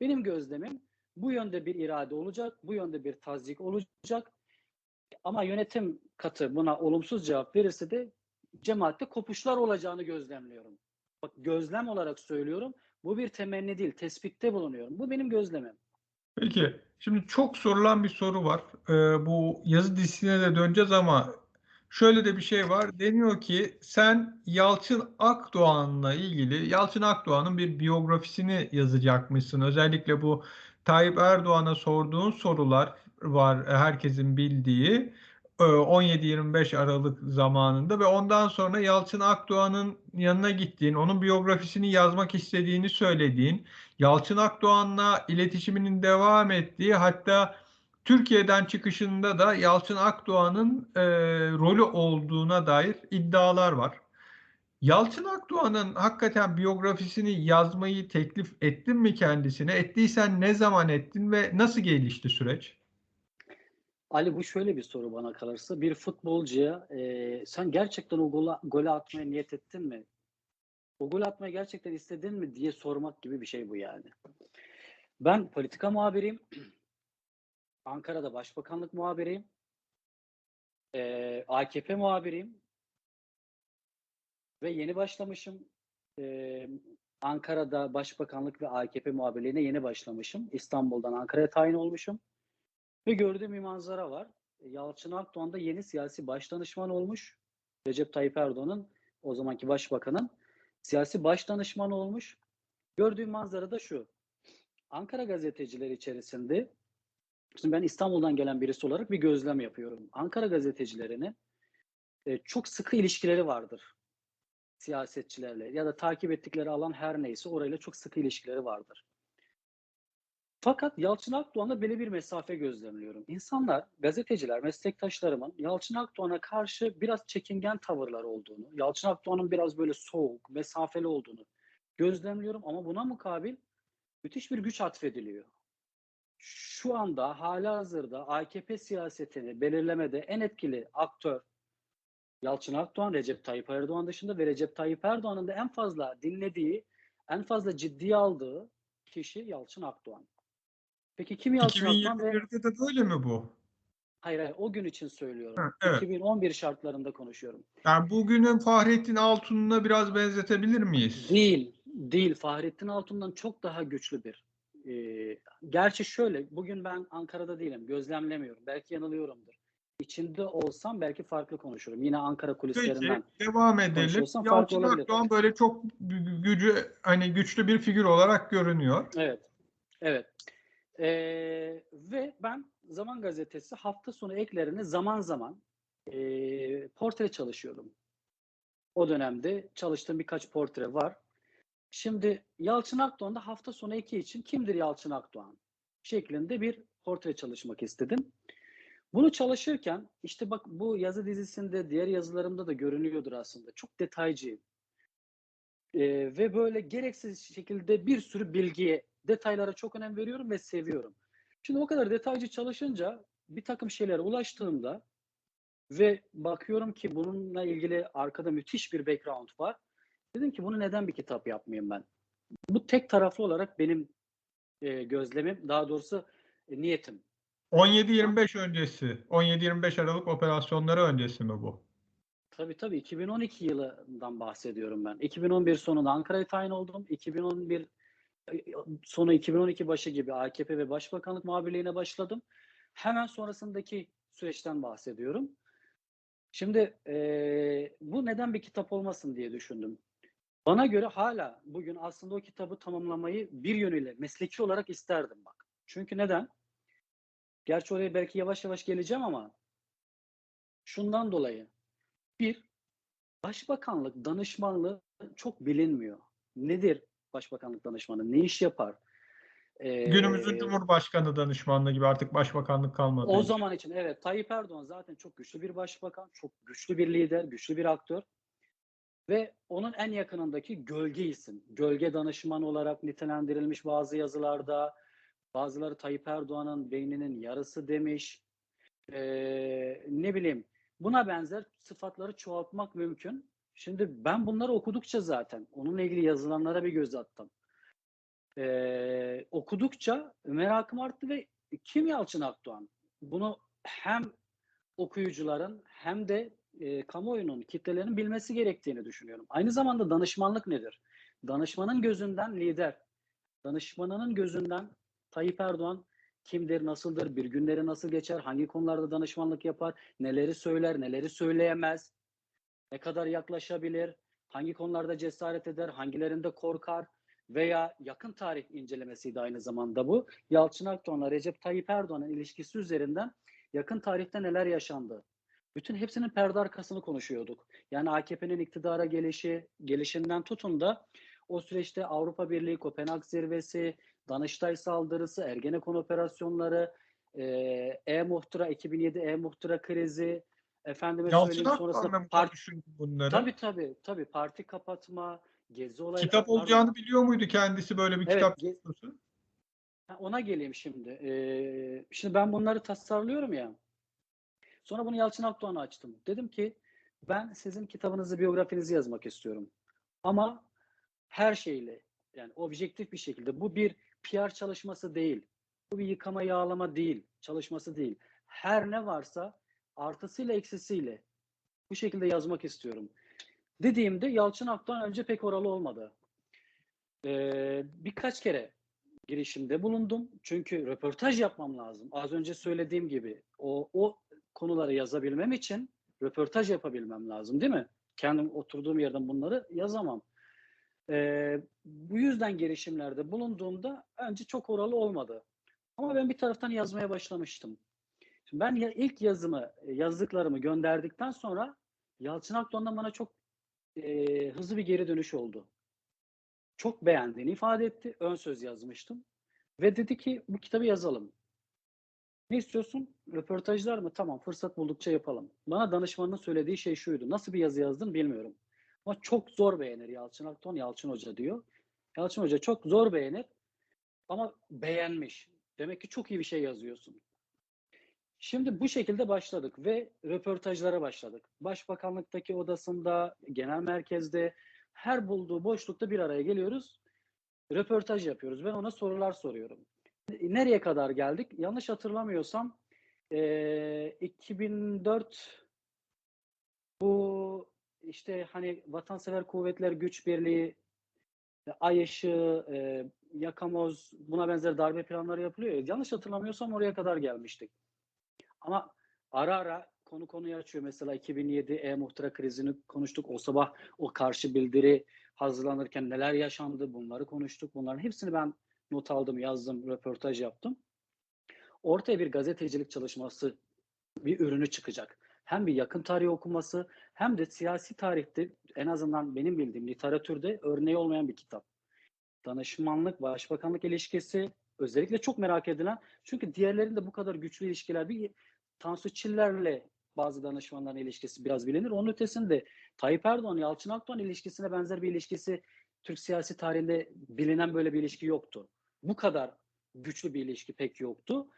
Benim gözlemim bu yönde bir irade olacak, bu yönde bir tazyik olacak. Ama yönetim katı buna olumsuz cevap verirse de cemaatte kopuşlar olacağını gözlemliyorum. Bak gözlem olarak söylüyorum. Bu bir temenni değil, tespitte bulunuyorum. Bu benim gözlemim. Peki, şimdi çok sorulan bir soru var. Ee, bu yazı dizisine de döneceğiz ama şöyle de bir şey var. Deniyor ki sen Yalçın Akdoğan'la ilgili, Yalçın Akdoğan'ın bir biyografisini yazacakmışsın. Özellikle bu Tayyip Erdoğan'a sorduğun sorular var herkesin bildiği. e, 17-25 Aralık zamanında ve ondan sonra Yalçın Akdoğan'ın yanına gittiğin, onun biyografisini yazmak istediğini söylediğin, Yalçın Akdoğan'la iletişiminin devam ettiği hatta Türkiye'den çıkışında da Yalçın Akdoğan'ın e, rolü olduğuna dair iddialar var. Yalçın Akdoğan'ın hakikaten biyografisini yazmayı teklif ettin mi kendisine? Ettiysen ne zaman ettin ve nasıl gelişti süreç? Ali bu şöyle bir soru bana kalırsa. Bir futbolcuya e, sen gerçekten o golü, golü atmaya niyet ettin mi? O golü atmayı gerçekten istedin mi diye sormak gibi bir şey bu yani. Ben politika muhabiriyim. Ankara'da başbakanlık muhabiriyim. E, AKP muhabiriyim. Ve yeni başlamışım. E, Ankara'da başbakanlık ve AKP muhabirliğine yeni başlamışım. İstanbul'dan Ankara'ya tayin olmuşum. Ve gördüğüm bir manzara var. Yalçın Akdoğan da yeni siyasi başdanışman olmuş. Recep Tayyip Erdoğan'ın o zamanki başbakanın siyasi başdanışmanı olmuş. Gördüğüm manzara da şu. Ankara gazetecileri içerisinde şimdi ben İstanbul'dan gelen birisi olarak bir gözlem yapıyorum. Ankara gazetecilerinin e, çok sıkı ilişkileri vardır siyasetçilerle ya da takip ettikleri alan her neyse orayla çok sıkı ilişkileri vardır. Fakat Yalçın Akdoğan'da böyle bir mesafe gözlemliyorum. İnsanlar, gazeteciler, meslektaşlarımın Yalçın Akdoğan'a karşı biraz çekingen tavırlar olduğunu, Yalçın Akdoğan'ın biraz böyle soğuk, mesafeli olduğunu gözlemliyorum ama buna mukabil müthiş bir güç atfediliyor. Şu anda hala hazırda AKP siyasetini belirlemede en etkili aktör Yalçın Akdoğan, Recep Tayyip Erdoğan dışında ve Recep Tayyip Erdoğan'ın da en fazla dinlediği, en fazla ciddiye aldığı kişi Yalçın Akdoğan. Peki kim Yalçın Akdoğan ve 2021'de de böyle mi bu? hayır hayır o gün için söylüyorum. Ha, evet. 2011 şartlarında konuşuyorum. Yani bugünün Fahrettin Altun'una biraz benzetebilir miyiz? Değil, değil. Fahrettin Altun'dan çok daha güçlü bir. Ee, gerçi şöyle, bugün ben Ankara'da değilim, gözlemlemiyorum. Belki yanılıyorumdur. İçinde olsam belki farklı konuşurum. Yine Ankara Peki kulislerinden. devam edelim. Yalçın. Akdoğan böyle çok gü- gücü hani güçlü bir figür olarak görünüyor. Evet, evet. Ee, ve ben Zaman Gazetesi hafta sonu eklerini zaman zaman ee, portre çalışıyorum. O dönemde çalıştığım birkaç portre var. Şimdi Yalçın Akdoğan'da hafta sonu eki için kimdir Yalçın Akdoğan şeklinde bir portre çalışmak istedim. Bunu çalışırken işte bak bu yazı dizisinde diğer yazılarımda da görünüyordur aslında. Çok detaycıyım. Ee, ve böyle gereksiz şekilde bir sürü bilgiye, detaylara çok önem veriyorum ve seviyorum. Şimdi o kadar detaycı çalışınca bir takım şeylere ulaştığımda ve bakıyorum ki bununla ilgili arkada müthiş bir background var. Dedim ki bunu neden bir kitap yapmayayım ben? Bu tek taraflı olarak benim e, gözlemim, daha doğrusu e, niyetim. 17-25 öncesi, 17-25 Aralık operasyonları öncesi mi bu? Tabii tabii 2012 yılından bahsediyorum ben. 2011 sonunda Ankara'ya tayin oldum. 2011 e, sonu 2012 başı gibi AKP ve Başbakanlık muhabirliğine başladım. Hemen sonrasındaki süreçten bahsediyorum. Şimdi eee, bu neden bir kitap olmasın diye düşündüm. Bana göre hala bugün aslında o kitabı tamamlamayı bir yönüyle mesleki olarak isterdim bak. Çünkü neden? Gerçi oraya belki yavaş yavaş geleceğim ama şundan dolayı. Bir, başbakanlık danışmanlığı çok bilinmiyor. Nedir başbakanlık danışmanı? Ne iş yapar? Günümüzün Ee, Cumhurbaşkanı danışmanlığı gibi artık başbakanlık kalmadı. o zaman için evet Tayyip Erdoğan zaten çok güçlü bir başbakan, çok güçlü bir lider, güçlü bir aktör ve onun en yakınındaki gölge isim, gölge danışman olarak nitelendirilmiş bazı yazılarda. Bazıları Tayyip Erdoğan'ın beyninin yarısı demiş. Ee, ne bileyim buna benzer sıfatları çoğaltmak mümkün. Şimdi ben bunları okudukça zaten onunla ilgili yazılanlara bir göz attım. Ee, okudukça merakım arttı ve kim Yalçın Akdoğan? Bunu hem okuyucuların hem de e, kamuoyunun, kitlelerin bilmesi gerektiğini düşünüyorum. Aynı zamanda danışmanlık nedir? Danışmanın gözünden lider, danışmanının gözünden Tayyip Erdoğan kimdir, nasıldır, bir günleri nasıl geçer, hangi konularda danışmanlık yapar, neleri söyler, neleri söyleyemez, ne kadar yaklaşabilir, hangi konularda cesaret eder, hangilerinde korkar veya yakın tarih incelemesiydi aynı zamanda bu. Yalçın Akdoğan'la Recep Tayyip Erdoğan'ın ilişkisi üzerinden yakın tarihte neler yaşandı? Bütün hepsinin perde arkasını konuşuyorduk. Yani AKP'nin iktidara gelişi, gelişinden tutun da o süreçte Avrupa Birliği, Kopenhag Zirvesi, Danıştay saldırısı, Ergenekon operasyonları, e, E-Muhtıra, 2007 E-Muhtıra krizi, efendime Yalçın söyleyeyim sonrasında parti bunları? tabii tabii tabii parti kapatma, gezi olayları Kitap olacağını biliyor muydu kendisi böyle bir Evet, kitap? Ha, Ona geleyim şimdi. Ee, şimdi ben bunları tasarlıyorum ya. Sonra bunu Yalçın Akdoğan'a açtım. Dedim ki ben sizin kitabınızı, biyografinizi yazmak istiyorum. Ama her şeyle yani objektif bir şekilde. Bu bir PR çalışması değil. Bu bir yıkama yağlama değil. Çalışması değil. Her ne varsa artısıyla eksisiyle bu şekilde yazmak istiyorum. Dediğimde Yalçın Akdoğan önce pek oralı olmadı. Ee, birkaç kere girişimde bulundum. Çünkü röportaj yapmam lazım. Az önce söylediğim gibi o, o konuları yazabilmem için röportaj yapabilmem lazım değil mi? Kendim oturduğum yerden bunları yazamam. Ee, bu yüzden girişimlerde bulunduğumda önce çok oralı olmadı. Ama ben bir taraftan yazmaya başlamıştım. Şimdi ben ya, ilk yazımı, yazdıklarımı gönderdikten sonra Yalçın Akdoğan'dan bana çok e, hızlı bir geri dönüş oldu çok beğendiğini ifade etti. Ön söz yazmıştım. Ve dedi ki bu kitabı yazalım. Ne istiyorsun? Röportajlar mı? Tamam fırsat buldukça yapalım. Bana danışmanın söylediği şey şuydu. Nasıl bir yazı yazdın bilmiyorum. Ama çok zor beğenir Yalçın Akdoğan, Yalçın Hoca diyor. Yalçın Hoca çok zor beğenir ama beğenmiş. Demek ki çok iyi bir şey yazıyorsun. Şimdi bu şekilde başladık ve röportajlara başladık. Başbakanlıktaki odasında, genel merkezde, her bulduğu boşlukta bir araya geliyoruz. Röportaj yapıyoruz. Ben ona sorular soruyorum. Nereye kadar geldik? Yanlış hatırlamıyorsam eee 2004 bu işte hani Vatansever Kuvvetler Güç Birliği, Ay Işığı, e, Yakamoz buna benzer darbe planları yapılıyor. ya. Yanlış hatırlamıyorsam oraya kadar gelmiştik. Ama ara ara konu konuyu açıyor. Mesela 2007 e-muhtıra krizini konuştuk. O sabah o karşı bildiri hazırlanırken neler yaşandı bunları konuştuk. Bunların hepsini ben not aldım, yazdım, röportaj yaptım. Ortaya bir gazetecilik çalışması, bir ürünü çıkacak. Hem bir yakın tarih okuması hem de siyasi tarihte en azından benim bildiğim literatürde örneği olmayan bir kitap. Danışmanlık, başbakanlık ilişkisi özellikle çok merak edilen çünkü diğerlerinde bu kadar güçlü ilişkiler bir Tansu Çiller'le bazı danışmanların ilişkisi biraz bilinir. Onun ötesinde Tayyip Erdoğan, Yalçın Akdoğan ilişkisine benzer bir ilişkisi Türk siyasi tarihinde bilinen böyle bir ilişki yoktu. Bu kadar güçlü bir ilişki pek yoktu.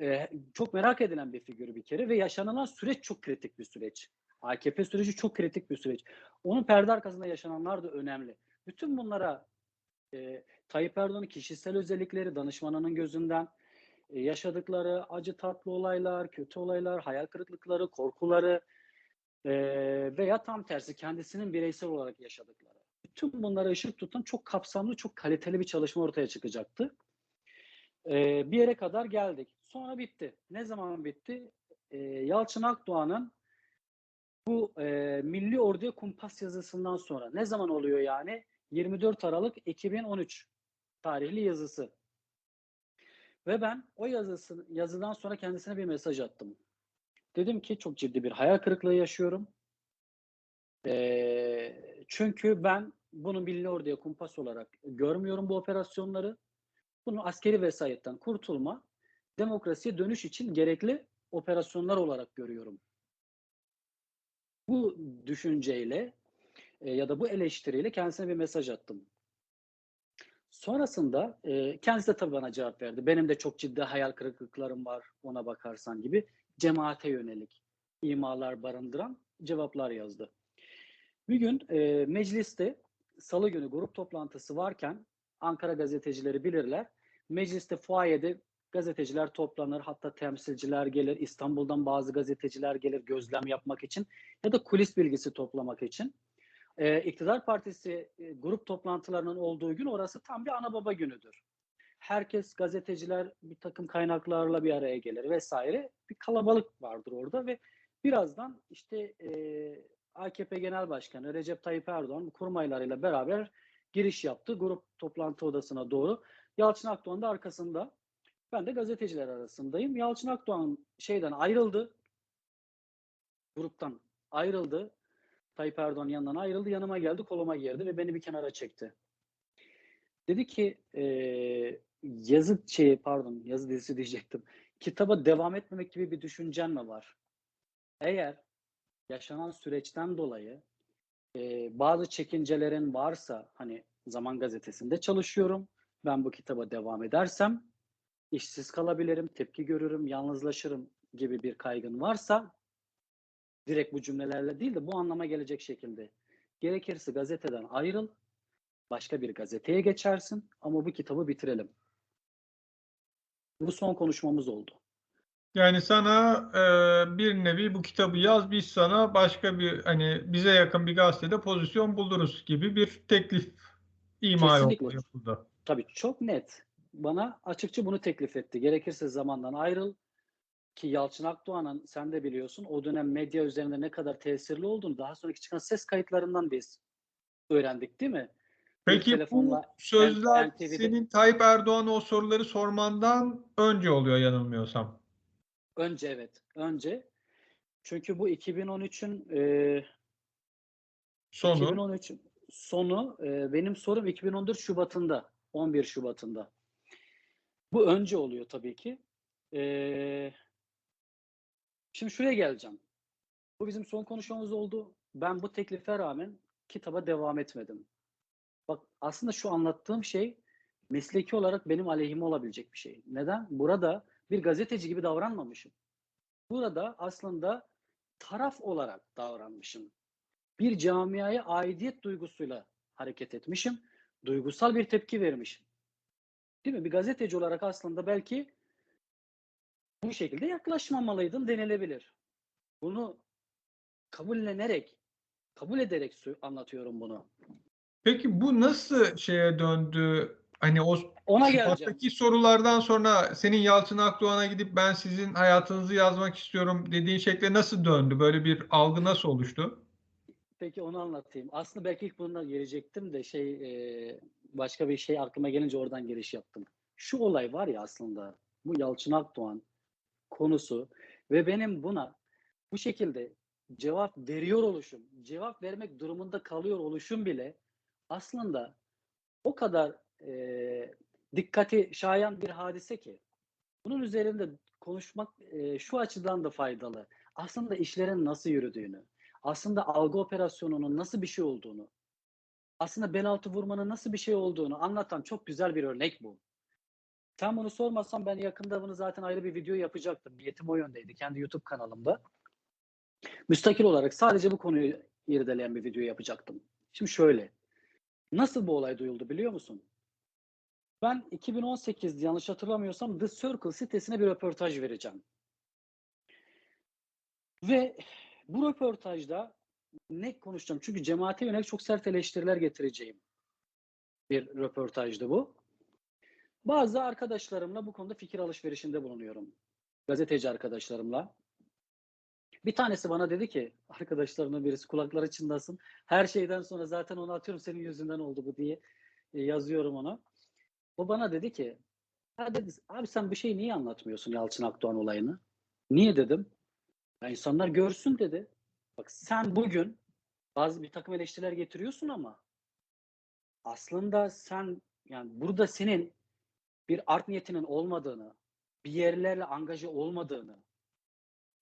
Ee, çok merak edilen bir figür bir kere ve yaşanılan süreç çok kritik bir süreç. AKP süreci çok kritik bir süreç. Onun perde arkasında yaşananlar da önemli. Bütün bunlara e, Tayyip Erdoğan'ın kişisel özellikleri danışmanının gözünden e, yaşadıkları acı tatlı olaylar, kötü olaylar, hayal kırıklıkları, korkuları e, veya tam tersi kendisinin bireysel olarak yaşadıkları. Bütün bunlara ışık tutan çok kapsamlı, çok kaliteli bir çalışma ortaya çıkacaktı. E, bir yere kadar geldik. Sonra bitti. Ne zaman bitti? E, Yalçın Akdoğan'ın bu e, Milli Ordu'ya kumpas yazısından sonra ne zaman oluyor yani? 24 Aralık 2013 tarihli yazısı. Ve ben o yazısı, yazıdan sonra kendisine bir mesaj attım. Dedim ki çok ciddi bir hayal kırıklığı yaşıyorum. Ee, çünkü ben bunu Milli Ordu'ya kumpas olarak görmüyorum bu operasyonları. Bunu askeri vesayetten kurtulma, demokrasiye dönüş için gerekli operasyonlar olarak görüyorum. Bu düşünceyle e, ya da bu eleştiriyle kendisine bir mesaj attım. Sonrasında e, kendisi de tabii bana cevap verdi. Benim de çok ciddi hayal kırıklıklarım var ona bakarsan gibi. Cemaate yönelik imalar barındıran cevaplar yazdı. Bir gün e, mecliste salı günü grup toplantısı varken Ankara gazetecileri bilirler. Mecliste fuayede gazeteciler toplanır hatta temsilciler gelir. İstanbul'dan bazı gazeteciler gelir gözlem yapmak için ya da kulis bilgisi toplamak için. Ee, İktidar Partisi e, grup toplantılarının olduğu gün orası tam bir ana baba günüdür. Herkes gazeteciler bir takım kaynaklarla bir araya gelir vesaire. Bir kalabalık vardır orada ve birazdan işte e, AKP Genel Başkanı Recep Tayyip Erdoğan kurmaylarıyla beraber giriş yaptı grup toplantı odasına doğru. Yalçın Akdoğan da arkasında. Ben de gazeteciler arasındayım. Yalçın Akdoğan şeyden ayrıldı. Gruptan ayrıldı. Tayyip Erdoğan yanından ayrıldı. Yanıma geldi, koluma girdi ve beni bir kenara çekti. Dedi ki e, yazı şeyi pardon yazı dizisi diyecektim. Kitaba devam etmemek gibi bir düşüncen mi var? Eğer yaşanan süreçten dolayı e, bazı çekincelerin varsa hani Zaman Gazetesi'nde çalışıyorum. Ben bu kitaba devam edersem işsiz kalabilirim, tepki görürüm, yalnızlaşırım gibi bir kaygın varsa direkt bu cümlelerle değil de bu anlama gelecek şekilde gerekirse gazeteden ayrıl, başka bir gazeteye geçersin ama bu kitabı bitirelim. Bu son konuşmamız oldu. Yani sana e, bir nevi bu kitabı yaz biz sana başka bir hani bize yakın bir gazetede pozisyon buluruz gibi bir teklif ima yapıldı. Tabii çok net. Bana açıkça bunu teklif etti. Gerekirse zamandan ayrıl ki Yalçın Akdoğan'ın sen de biliyorsun o dönem medya üzerinde ne kadar tesirli olduğunu daha sonraki çıkan ses kayıtlarından biz öğrendik değil mi? Peki bu sözler NTV'de senin Tayyip Erdoğan'a o soruları sormandan önce oluyor yanılmıyorsam. Önce evet. Önce. Çünkü bu 2013'ün e, Sonu. 2013 sonu e, benim sorum 2014 Şubat'ında 11 Şubat'ında. Bu önce oluyor tabii ki. E, şimdi şuraya geleceğim. Bu bizim son konuşmamız oldu. Ben bu teklife rağmen kitaba devam etmedim. Bak aslında şu anlattığım şey mesleki olarak benim aleyhime olabilecek bir şey. Neden? Burada bir gazeteci gibi davranmamışım. Burada aslında taraf olarak davranmışım. Bir camiaya aidiyet duygusuyla hareket etmişim. Duygusal bir tepki vermişim. Değil mi? Bir gazeteci olarak aslında belki bu şekilde yaklaşmamalıydım denilebilir. Bunu kabullenerek, kabul ederek anlatıyorum bunu. Peki bu nasıl şeye döndü? Hani o Ona geleceğim. Şubat'taki sorulardan sonra senin Yalçın Akdoğan'a gidip ben sizin hayatınızı yazmak istiyorum dediğin şekle nasıl döndü? Böyle bir algı nasıl oluştu? Peki onu anlatayım. Aslında belki ilk bundan gelecektim de şey e, başka bir şey aklıma gelince oradan giriş yaptım. Şu olay var ya aslında bu Yalçın Akdoğan konusu ve benim buna bu şekilde cevap veriyor oluşum, cevap vermek durumunda kalıyor oluşum bile aslında o kadar e, dikkati şayan bir hadise ki. Bunun üzerinde konuşmak e, şu açıdan da faydalı. Aslında işlerin nasıl yürüdüğünü, aslında algı operasyonunun nasıl bir şey olduğunu, aslında bel altı vurmanın nasıl bir şey olduğunu anlatan çok güzel bir örnek bu. Sen bunu sormazsan ben yakında bunu zaten ayrı bir video yapacaktım. Niyetim o yöndeydi kendi YouTube kanalımda. Müstakil olarak sadece bu konuyu irdeleyen bir video yapacaktım. Şimdi şöyle. Nasıl bu olay duyuldu biliyor musun? Ben 2018 yanlış hatırlamıyorsam The Circle sitesine bir röportaj vereceğim. Ve bu röportajda ne konuşacağım? Çünkü cemaate yönelik çok sert eleştiriler getireceğim bir röportajdı bu. Bazı arkadaşlarımla bu konuda fikir alışverişinde bulunuyorum. Gazeteci arkadaşlarımla. Bir tanesi bana dedi ki, arkadaşlarımın birisi kulakları çınlasın. Her şeyden sonra zaten onu atıyorum senin yüzünden oldu bu diye e, yazıyorum ona. O bana dedi ki, ya dedi, abi sen bu şeyi niye anlatmıyorsun Yalçın Akdoğan olayını? Niye dedim. Ya insanlar görsün dedi. Bak sen bugün bazı bir takım eleştiriler getiriyorsun ama aslında sen yani burada senin bir art niyetinin olmadığını, bir yerlerle angaje olmadığını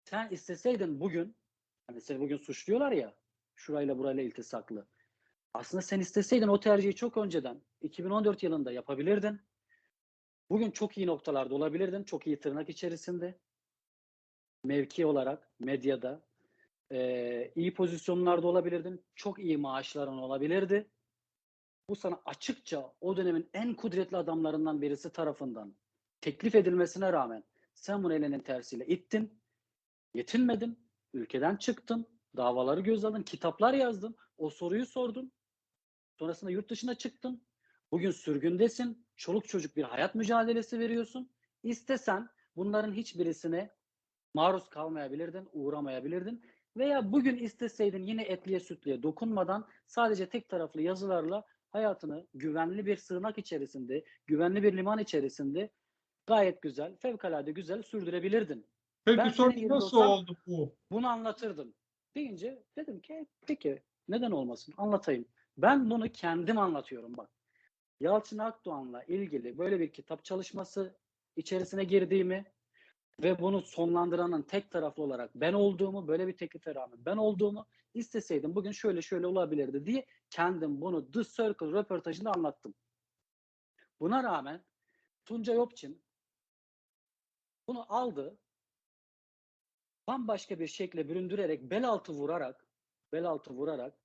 sen isteseydin bugün hani seni bugün suçluyorlar ya şurayla burayla iltisaklı. Aslında sen isteseydin o tercihi çok önceden 2014 yılında yapabilirdin. Bugün çok iyi noktalarda olabilirdin. Çok iyi tırnak içerisinde. Mevki olarak medyada e, iyi pozisyonlarda olabilirdin. Çok iyi maaşların olabilirdi. Bu sana açıkça o dönemin en kudretli adamlarından birisi tarafından teklif edilmesine rağmen sen bunu elinin tersiyle ittin. Yetinmedin. Ülkeden çıktın. Davaları göz. Kitaplar yazdın. O soruyu sordun. Sonrasında yurt dışına çıktın. Bugün sürgündesin. Çoluk çocuk bir hayat mücadelesi veriyorsun. İstesen bunların hiçbirisine maruz kalmayabilirdin, uğramayabilirdin. Veya bugün isteseydin yine etliye sütlüye dokunmadan sadece tek taraflı yazılarla hayatını güvenli bir sığınak içerisinde, güvenli bir liman içerisinde gayet güzel, fevkalade güzel sürdürebilirdin. Peki Ben sonra nasıl olsam- oldu bu? Bunu anlatırdım. Deyince dedim ki peki neden olmasın anlatayım. Ben bunu kendim anlatıyorum bak. Yalçın Akdoğan'la ilgili böyle bir kitap çalışması içerisine girdiğimi, ve bunu sonlandıranın tek taraflı olarak ben olduğumu, böyle bir teklife rağmen ben olduğumu isteseydim bugün şöyle şöyle olabilirdi diye kendim bunu The Circle röportajında anlattım. Buna rağmen Tuncay Opçin bunu aldı, bambaşka bir şekle büründürerek, bel altı vurarak, bel altı vurarak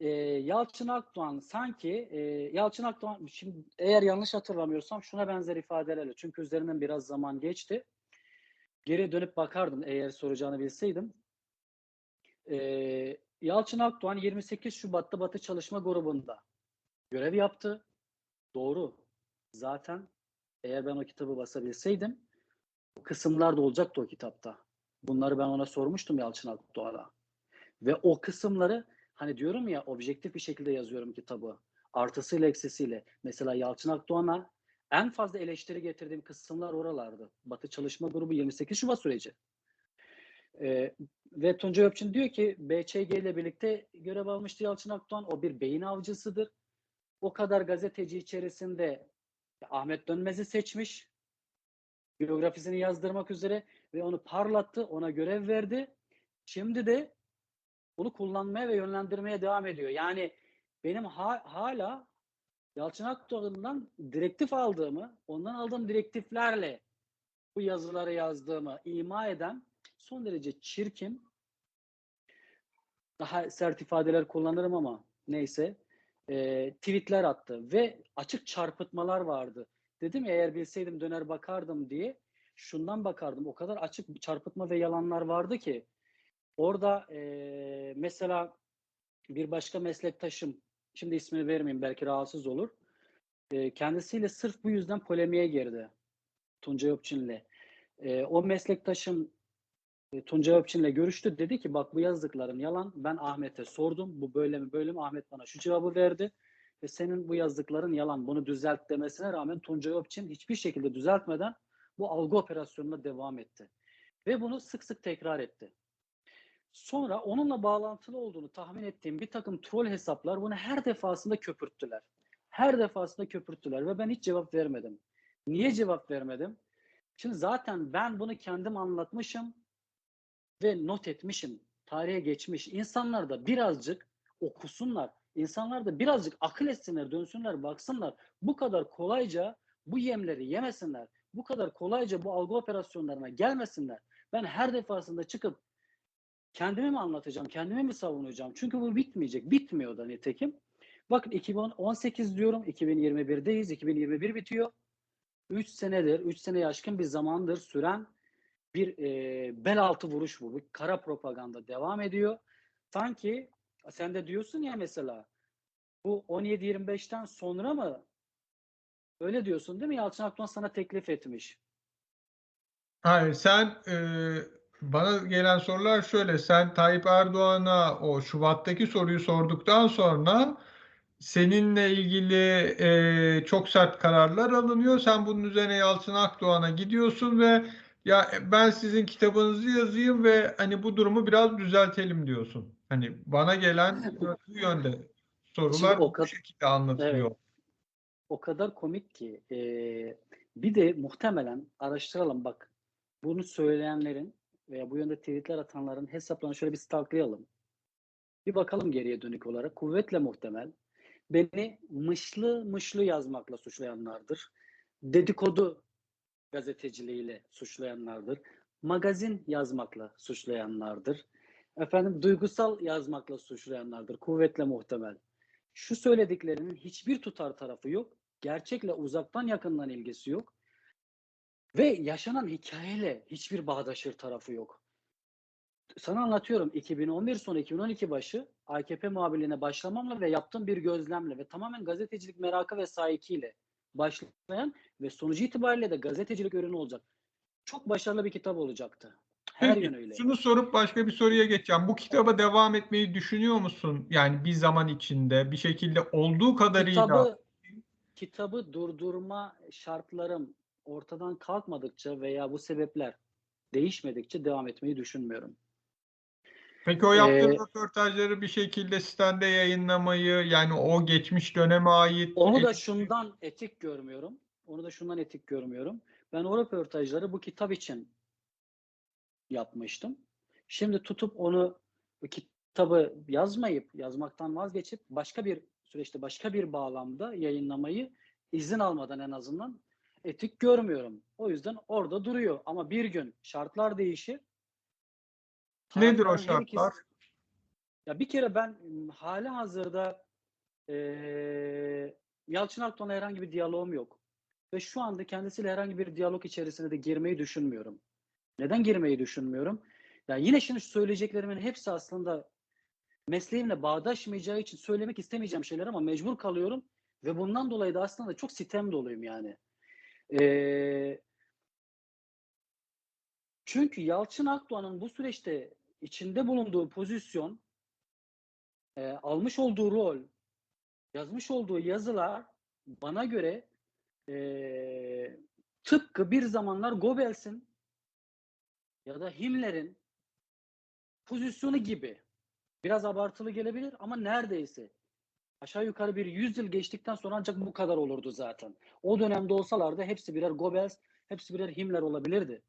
e, Yalçın Akdoğan sanki e, Yalçın Akdoğan şimdi eğer yanlış hatırlamıyorsam şuna benzer ifadelerle çünkü üzerinden biraz zaman geçti. Geri dönüp bakardım eğer soracağını bilseydim. E, Yalçın Akdoğan 28 Şubat'ta Batı Çalışma Grubu'nda görev yaptı. Doğru. Zaten eğer ben o kitabı basabilseydim o kısımlar da olacaktı o kitapta. Bunları ben ona sormuştum Yalçın Akdoğan'a. Ve o kısımları hani diyorum ya objektif bir şekilde yazıyorum kitabı. Artısıyla eksisiyle. Mesela Yalçın Akdoğan'a en fazla eleştiri getirdiğim kısımlar oralardı. Batı Çalışma Grubu 28 Şubat süreci. Ee, ve Tuncay Öpçün diyor ki BÇG ile birlikte görev almıştı Yalçın Akdoğan. O bir beyin avcısıdır. O kadar gazeteci içerisinde Ahmet Dönmez'i seçmiş. Biyografisini yazdırmak üzere ve onu parlattı, ona görev verdi. Şimdi de bunu kullanmaya ve yönlendirmeye devam ediyor. Yani benim ha- hala Yalçın Akdoğan'dan direktif aldığımı, ondan aldığım direktiflerle bu yazıları yazdığımı ima eden son derece çirkin, daha sert ifadeler kullanırım ama neyse, e, tweetler attı ve açık çarpıtmalar vardı. Dedim ya eğer bilseydim döner bakardım diye şundan bakardım. O kadar açık çarpıtma ve yalanlar vardı ki orada e, mesela bir başka meslektaşım şimdi ismini vermeyeyim belki rahatsız olur. E, kendisiyle sırf bu yüzden polemiğe girdi. Tuncay Öpçin'le. E, o meslektaşım e, Tuncay Öpçin'le görüştü. Dedi ki bak bu yazdıkların yalan. Ben Ahmet'e sordum. Bu böyle mi böyle mi? Ahmet bana şu cevabı verdi. Ve senin bu yazdıkların yalan. Bunu düzelt demesine rağmen Tuncay Öpçin hiçbir şekilde düzeltmeden bu algı operasyonuna devam etti. Ve bunu sık sık tekrar etti. Sonra onunla bağlantılı olduğunu tahmin ettiğim bir takım troll hesaplar bunu her defasında köpürttüler. Her defasında köpürttüler ve ben hiç cevap vermedim. Niye cevap vermedim? Şimdi zaten ben bunu kendim anlatmışım ve not etmişim. Tarihe geçmiş. İnsanlar da birazcık okusunlar. İnsanlar da birazcık akıl etsinler, dönsünler, baksınlar. Bu kadar kolayca bu yemleri yemesinler. Bu kadar kolayca bu algı operasyonlarına gelmesinler. Ben her defasında çıkıp kendimi mi anlatacağım, kendimi mi savunacağım? Çünkü bu bitmeyecek. Bitmiyor da nitekim. Bakın 2018 diyorum, 2021'deyiz, 2021 bitiyor. 3 senedir, 3 seneye aşkın bir zamandır süren bir e, bel altı vuruş bu. Bir kara propaganda devam ediyor. Sanki sen de diyorsun ya mesela bu 17-25'ten sonra mı öyle diyorsun değil mi? Yalçın Akdoğan sana teklif etmiş. Hayır sen e, bana gelen sorular şöyle. Sen Tayyip Erdoğan'a o Şubat'taki soruyu sorduktan sonra seninle ilgili e, çok sert kararlar alınıyor. Sen bunun üzerine Yalçın Akdoğan'a gidiyorsun ve ya ben sizin kitabınızı yazayım ve hani bu durumu biraz düzeltelim diyorsun. Hani bana gelen bu yönde sorular Şimdi o bu kad- şekilde anlatılıyor. O kadar komik ki. e, bir de muhtemelen araştıralım bak. Bunu söyleyenlerin veya bu yönde tweetler atanların hesaplarını şöyle bir stalklayalım. Bir bakalım geriye dönük olarak. Kuvvetle muhtemel. Beni mışlı mışlı yazmakla suçlayanlardır. Dedikodu gazeteciliğiyle suçlayanlardır. Magazin yazmakla suçlayanlardır. Efendim duygusal yazmakla suçlayanlardır. Kuvvetle muhtemel. Şu söylediklerinin hiçbir tutar tarafı yok. Gerçekle uzaktan yakından ilgisi yok. Ve yaşanan hikayeyle hiçbir bağdaşır tarafı yok. Sana anlatıyorum 2011 sonu 2012 başı AKP muhabirliğine başlamamla ve yaptığım bir gözlemle ve tamamen gazetecilik merakı ve sahikiyle başlayan ve sonucu itibariyle de gazetecilik ürünü olacak. Çok başarılı bir kitap olacaktı. Her Peki, yönüyle. Şunu sorup başka bir soruya geçeceğim. Bu kitaba devam etmeyi düşünüyor musun? Yani bir zaman içinde bir şekilde olduğu kadarıyla Kitabı, kitabı durdurma şartlarım ortadan kalkmadıkça veya bu sebepler değişmedikçe devam etmeyi düşünmüyorum. Peki o yaptığın Ee, röportajları bir şekilde sitende yayınlamayı yani o geçmiş döneme ait Onu da şundan etik görmüyorum. Onu da şundan etik görmüyorum. Ben o röportajları bu kitap için yapmıştım. Şimdi tutup onu bu kitabı yazmayıp, yazmaktan vazgeçip başka bir süreçte, başka bir bağlamda yayınlamayı izin almadan en azından etik görmüyorum. O yüzden orada duruyor. Ama bir gün şartlar değişir. Nedir o şartlar? Ya bir kere ben hali hazırda eee Yalçın Akdoğan'la herhangi bir diyalogum yok. Ve şu anda kendisiyle herhangi bir diyalog içerisine de girmeyi düşünmüyorum. Neden girmeyi düşünmüyorum? Ya yine şimdi söyleyeceklerimin hepsi aslında mesleğimle bağdaşmayacağı için söylemek istemeyeceğim şeyler ama mecbur kalıyorum ve bundan dolayı da aslında çok sitem doluyum yani. Eee çünkü Yalçın Akdoğan'ın bu süreçte içinde bulunduğu pozisyon, e, almış olduğu rol, yazmış olduğu yazılar bana göre e, tıpkı bir zamanlar Goebbels'in ya da Himmler'in pozisyonu gibi. Biraz abartılı gelebilir ama neredeyse. Aşağı yukarı bir 100 yıl geçtikten sonra ancak bu kadar olurdu zaten. O dönemde olsalardı hepsi birer Goebbels, hepsi birer Himmler olabilirdi.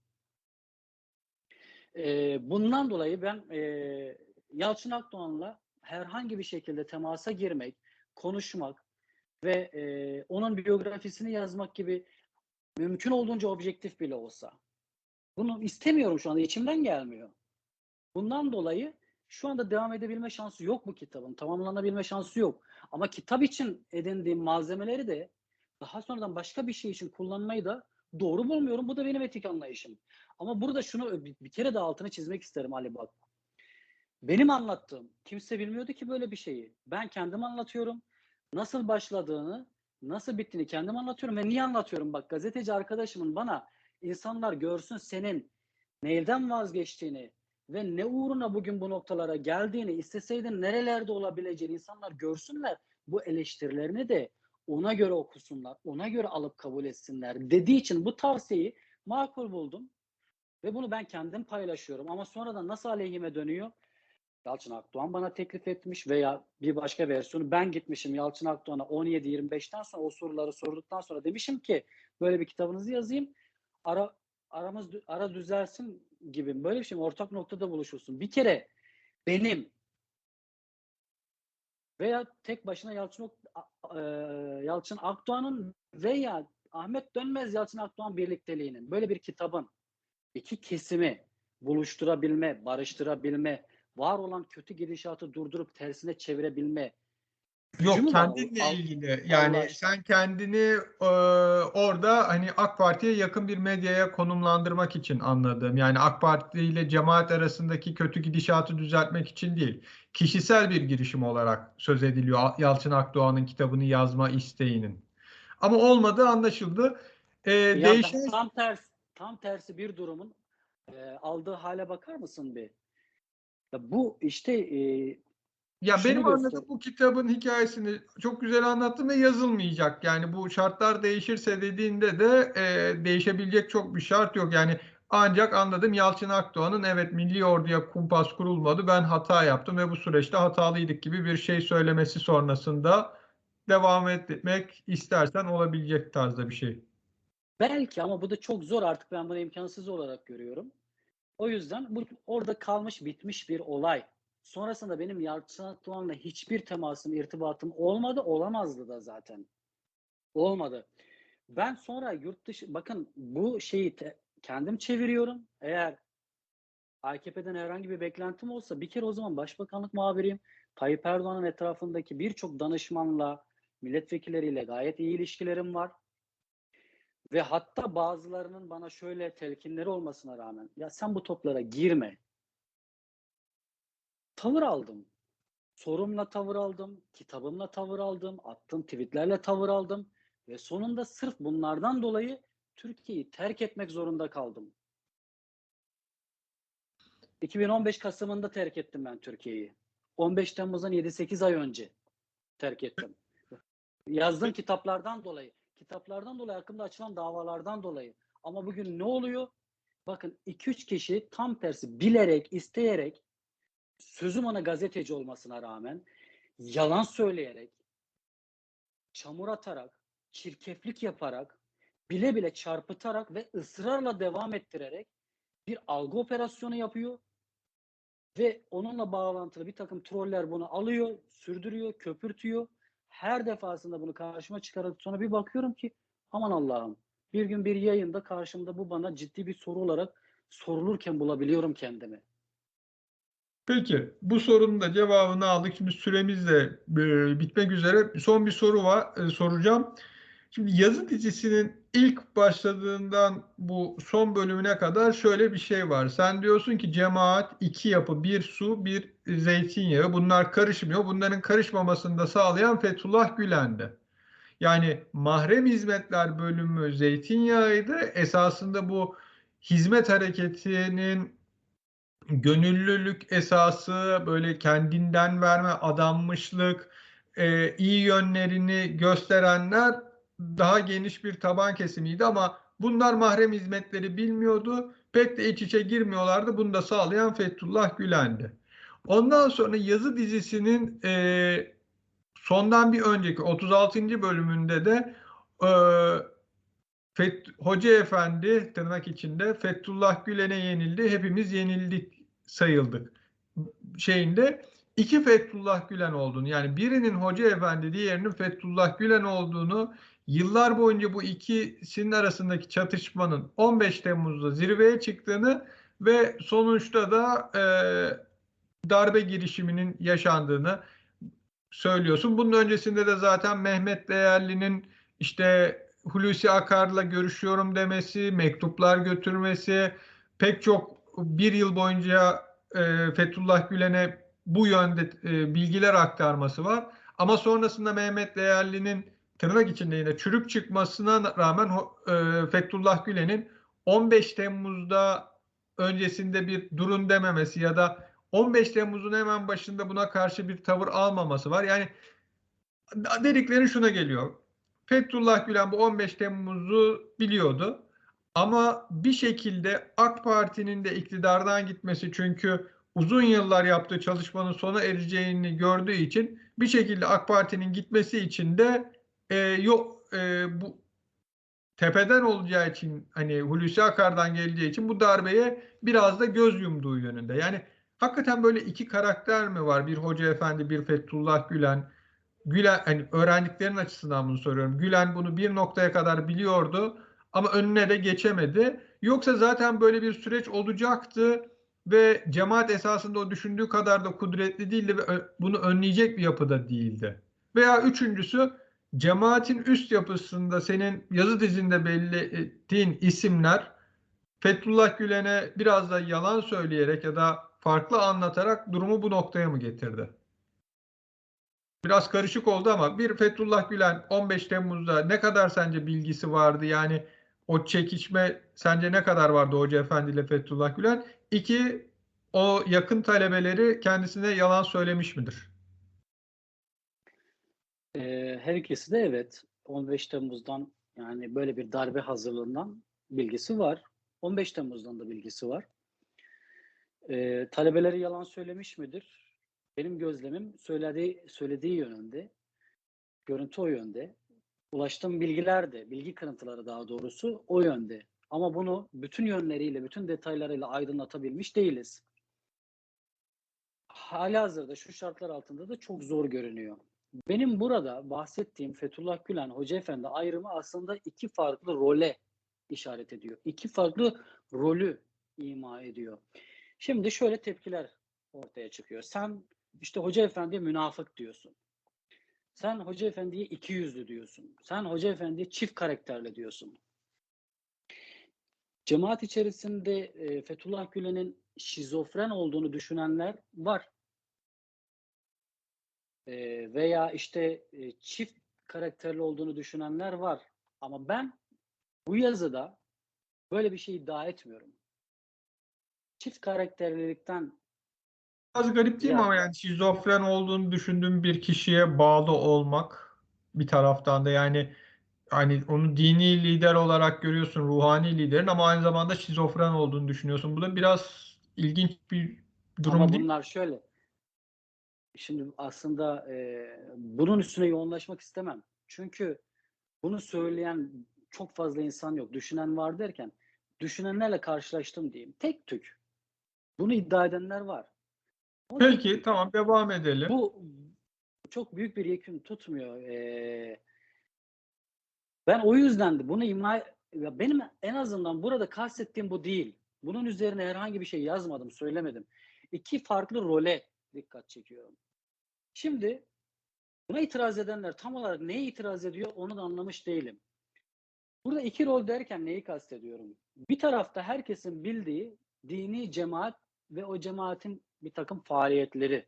Ee, bundan dolayı ben e, Yalçın Akdoğan'la herhangi bir şekilde temasa girmek, konuşmak ve e, onun biyografisini yazmak gibi mümkün olduğunca objektif bile olsa. Bunu istemiyorum şu anda, içimden gelmiyor. Bundan dolayı şu anda devam edebilme şansı yok bu kitabın. Tamamlanabilme şansı yok. Ama kitap için edindiğim malzemeleri de daha sonradan başka bir şey için kullanmayı da doğru bulmuyorum. Bu da benim etik anlayışım. Ama burada şunu bir kere de altını çizmek isterim Ali bak. Benim anlattığım kimse bilmiyordu ki böyle bir şeyi. Ben kendim anlatıyorum. Nasıl başladığını, nasıl bittiğini kendim anlatıyorum ve niye anlatıyorum? Bak gazeteci arkadaşımın bana insanlar görsün senin neyden vazgeçtiğini ve ne uğruna bugün bu noktalara geldiğini, isteseydin nerelerde olabileceğini insanlar görsünler. Bu eleştirilerini de ona göre okusunlar, ona göre alıp kabul etsinler dediği için bu tavsiyeyi makul buldum. Ve bunu ben kendim paylaşıyorum. Ama sonradan nasıl aleyhime dönüyor? Yalçın Akdoğan bana teklif etmiş veya bir başka versiyonu ben gitmişim Yalçın Akdoğan'a 17-25'ten sonra o soruları sorduktan sonra demişim ki böyle bir kitabınızı yazayım. Ara aramız ara düzelsin gibi böyle bir şey mi? ortak noktada buluşulsun. Bir kere benim veya tek başına Yalçın e, Yalçın Akdoğan'ın veya Ahmet Dönmez Yalçın Akdoğan birlikteliğinin böyle bir kitabın iki kesimi buluşturabilme, barıştırabilme, var olan kötü gidişatı durdurup tersine çevirebilme. Yok gücü var? kendinle Al- ilgili. Yani Allah sen kendini e, orada hani AK Parti'ye yakın bir medyaya konumlandırmak için anladım. Yani AK Parti ile cemaat arasındaki kötü gidişatı düzeltmek için değil. Kişisel bir girişim olarak söz ediliyor Al- Yalçın Akdoğan'ın kitabını yazma isteğinin. Ama olmadığı anlaşıldı. E, Ya değişen tam tersi, tam tersi bir durumun e, aldığı hale bakar mısın bir? Ya bu işte e, Ya Şunu benim göster- anladığım bu kitabın hikayesini çok güzel anlattım ve yazılmayacak. Yani bu şartlar değişirse dediğinde de e, değişebilecek çok bir şart yok. Yani ancak anladım Yalçın Akdoğan'ın evet milli orduya kumpas kurulmadı. Ben hata yaptım ve bu süreçte hatalıydık gibi bir şey söylemesi sonrasında devam etmek istersen olabilecek tarzda bir şey. belki ama bu da çok zor artık ben bunu imkansız olarak görüyorum. O yüzden bu orada kalmış bitmiş bir olay. Sonrasında benim Yalçın Akdoğan'la hiçbir temasım, irtibatım olmadı, olamazdı da zaten. Olmadı. Ben sonra yurt dışı, bakın bu şeyi te- kendim çeviriyorum. Eğer AKP'den herhangi bir beklentim olsa bir kere o zaman başbakanlık muhabiriyim. Tayyip Erdoğan'ın etrafındaki birçok danışmanla, milletvekilleriyle gayet iyi ilişkilerim var. Ve hatta bazılarının bana şöyle telkinleri olmasına rağmen ya sen bu toplara girme. Tavır aldım. Sorumla tavır aldım, kitabımla tavır aldım, attığım tweetlerle tavır aldım ve sonunda sırf bunlardan dolayı Türkiye'yi terk etmek zorunda kaldım. 2015 Kasım'ında terk ettim ben Türkiye'yi. 15 Temmuz'dan 7-8 ay önce terk ettim. Yazdığım kitaplardan dolayı, kitaplardan dolayı hakkında açılan davalardan dolayı. Ama bugün ne oluyor? Bakın 2-3 kişi tam tersi bilerek, isteyerek sözüm ona gazeteci olmasına rağmen yalan söyleyerek, çamur atarak, çirkeflik yaparak bile bile çarpıtarak ve ısrarla devam ettirerek bir algı operasyonu yapıyor ve onunla bağlantılı bir takım troller bunu alıyor, sürdürüyor, köpürtüyor. Her defasında bunu karşıma çıkarıp sonra bir bakıyorum ki aman Allah'ım bir gün bir yayında karşımda bu bana ciddi bir soru olarak sorulurken bulabiliyorum kendimi. Peki bu sorunun da cevabını aldık. Şimdi süremiz de e, bitmek üzere. Son bir soru var e, soracağım. Şimdi yazı dizisinin ilk başladığından bu son bölümüne kadar şöyle bir şey var. Sen diyorsun ki cemaat iki yapı, bir su, bir zeytinyağı. Bunlar karışmıyor. Bunların karışmamasını da sağlayan Fethullah Gülen'di. Yani mahrem hizmetler bölümü zeytinyağıydı. Esasında bu hizmet hareketinin gönüllülük esası, böyle kendinden verme, adanmışlık, e, iyi yönlerini gösterenler daha geniş bir taban kesimiydi ama bunlar mahrem hizmetleri bilmiyordu. Pek de iç içe girmiyorlardı. Bunu da sağlayan Fethullah Gülen'di. Ondan sonra yazı dizisinin e, sondan bir önceki 36. bölümünde de e, Fet, Hoca Efendi tırnak içinde Fethullah Gülen'e yenildi. Hepimiz yenildik sayıldık. Şeyinde iki Fethullah Gülen olduğunu yani birinin Hoca Efendi diğerinin Fethullah Gülen olduğunu yıllar boyunca bu ikisinin arasındaki çatışmanın 15 Temmuz'da zirveye çıktığını ve sonuçta da e, darbe girişiminin yaşandığını söylüyorsun. Bunun öncesinde de zaten Mehmet Değerli'nin işte Hulusi Akar'la görüşüyorum demesi, mektuplar götürmesi, pek çok bir yıl boyunca e, Fethullah Gülen'e bu yönde e, bilgiler aktarması var. Ama sonrasında Mehmet Değerli'nin tırnak içinde yine çürük çıkmasına rağmen e, Fethullah Gülen'in 15 Temmuz'da öncesinde bir durun dememesi ya da 15 Temmuz'un hemen başında buna karşı bir tavır almaması var. Yani dedikleri şuna geliyor. Fethullah Gülen bu 15 Temmuz'u biliyordu. Ama bir şekilde AK Parti'nin de iktidardan gitmesi çünkü uzun yıllar yaptığı çalışmanın sona ereceğini gördüğü için bir şekilde AK Parti'nin gitmesi için de e, yok e, bu tepeden olacağı için hani Hulusi Akar'dan geleceği için bu darbeye biraz da göz yumduğu yönünde. Yani hakikaten böyle iki karakter mi var? Bir Hoca Efendi, bir Fethullah Gülen. Gülen hani öğrendiklerin açısından bunu soruyorum. Gülen bunu bir noktaya kadar biliyordu ama önüne de geçemedi. Yoksa zaten böyle bir süreç olacaktı ve cemaat esasında o düşündüğü kadar da kudretli değildi ve bunu önleyecek bir yapıda değildi. Veya üçüncüsü cemaatin üst yapısında senin yazı dizinde belli ettiğin isimler Fethullah Gülen'e biraz da yalan söyleyerek ya da farklı anlatarak durumu bu noktaya mı getirdi? Biraz karışık oldu ama bir Fethullah Gülen 15 Temmuz'da ne kadar sence bilgisi vardı? Yani o çekişme sence ne kadar vardı Hoca Efendi ile Fethullah Gülen? İki, o yakın talebeleri kendisine yalan söylemiş midir? Ee, her ikisi de evet. 15 Temmuz'dan yani böyle bir darbe hazırlığından bilgisi var. 15 Temmuz'dan da bilgisi var. Ee, talebeleri yalan söylemiş midir? Benim gözlemim söylediği, söylediği yönünde. Görüntü o yönde. Ulaştığım bilgiler de, bilgi kırıntıları daha doğrusu o yönde. Ama bunu bütün yönleriyle, bütün detaylarıyla aydınlatabilmiş değiliz. Halihazırda şu şartlar altında da çok zor görünüyor. Benim burada bahsettiğim Fethullah Gülen Hoca Efendi ayrımı aslında iki farklı role işaret ediyor. İki farklı rolü ima ediyor. Şimdi şöyle tepkiler ortaya çıkıyor. Sen işte Hoca Efendi'ye münafık diyorsun. Sen Hoca Efendi'ye iki yüzlü diyorsun. Sen Hoca Efendi'ye çift karakterli diyorsun. Cemaat içerisinde e, Fethullah Gülen'in şizofren olduğunu düşünenler var. E, veya işte e, çift karakterli olduğunu düşünenler var. Ama ben bu yazıda böyle bir şey iddia etmiyorum. Çift karakterlilikten Biraz garip değil mi ama yani şizofren olduğunu düşündüğüm bir kişiye bağlı olmak bir taraftan da yani hani onu dini lider olarak görüyorsun, ruhani liderin ama aynı zamanda şizofren olduğunu düşünüyorsun. Bu da biraz ilginç bir durum Ama değil bunlar şöyle. Şimdi aslında e, bunun üstüne yoğunlaşmak istemem. Çünkü bunu söyleyen çok fazla insan yok. Düşünen var derken düşünenlerle karşılaştım diyeyim. Tek tük. Bunu iddia edenler var. Peki tamam devam edelim. bu çok büyük bir yekün tutmuyor. Ee, ben o yüzden de bunu ima ya benim en azından burada kastettiğim bu değil. Bunun üzerine herhangi bir şey yazmadım, söylemedim. İki farklı role dikkat çekiyorum. Şimdi buna itiraz edenler tam olarak neye itiraz ediyor onu da anlamış değilim. Burada iki rol derken neyi kastediyorum? Bir tarafta herkesin bildiği dini cemaat ve o cemaatin bir takım faaliyetleri.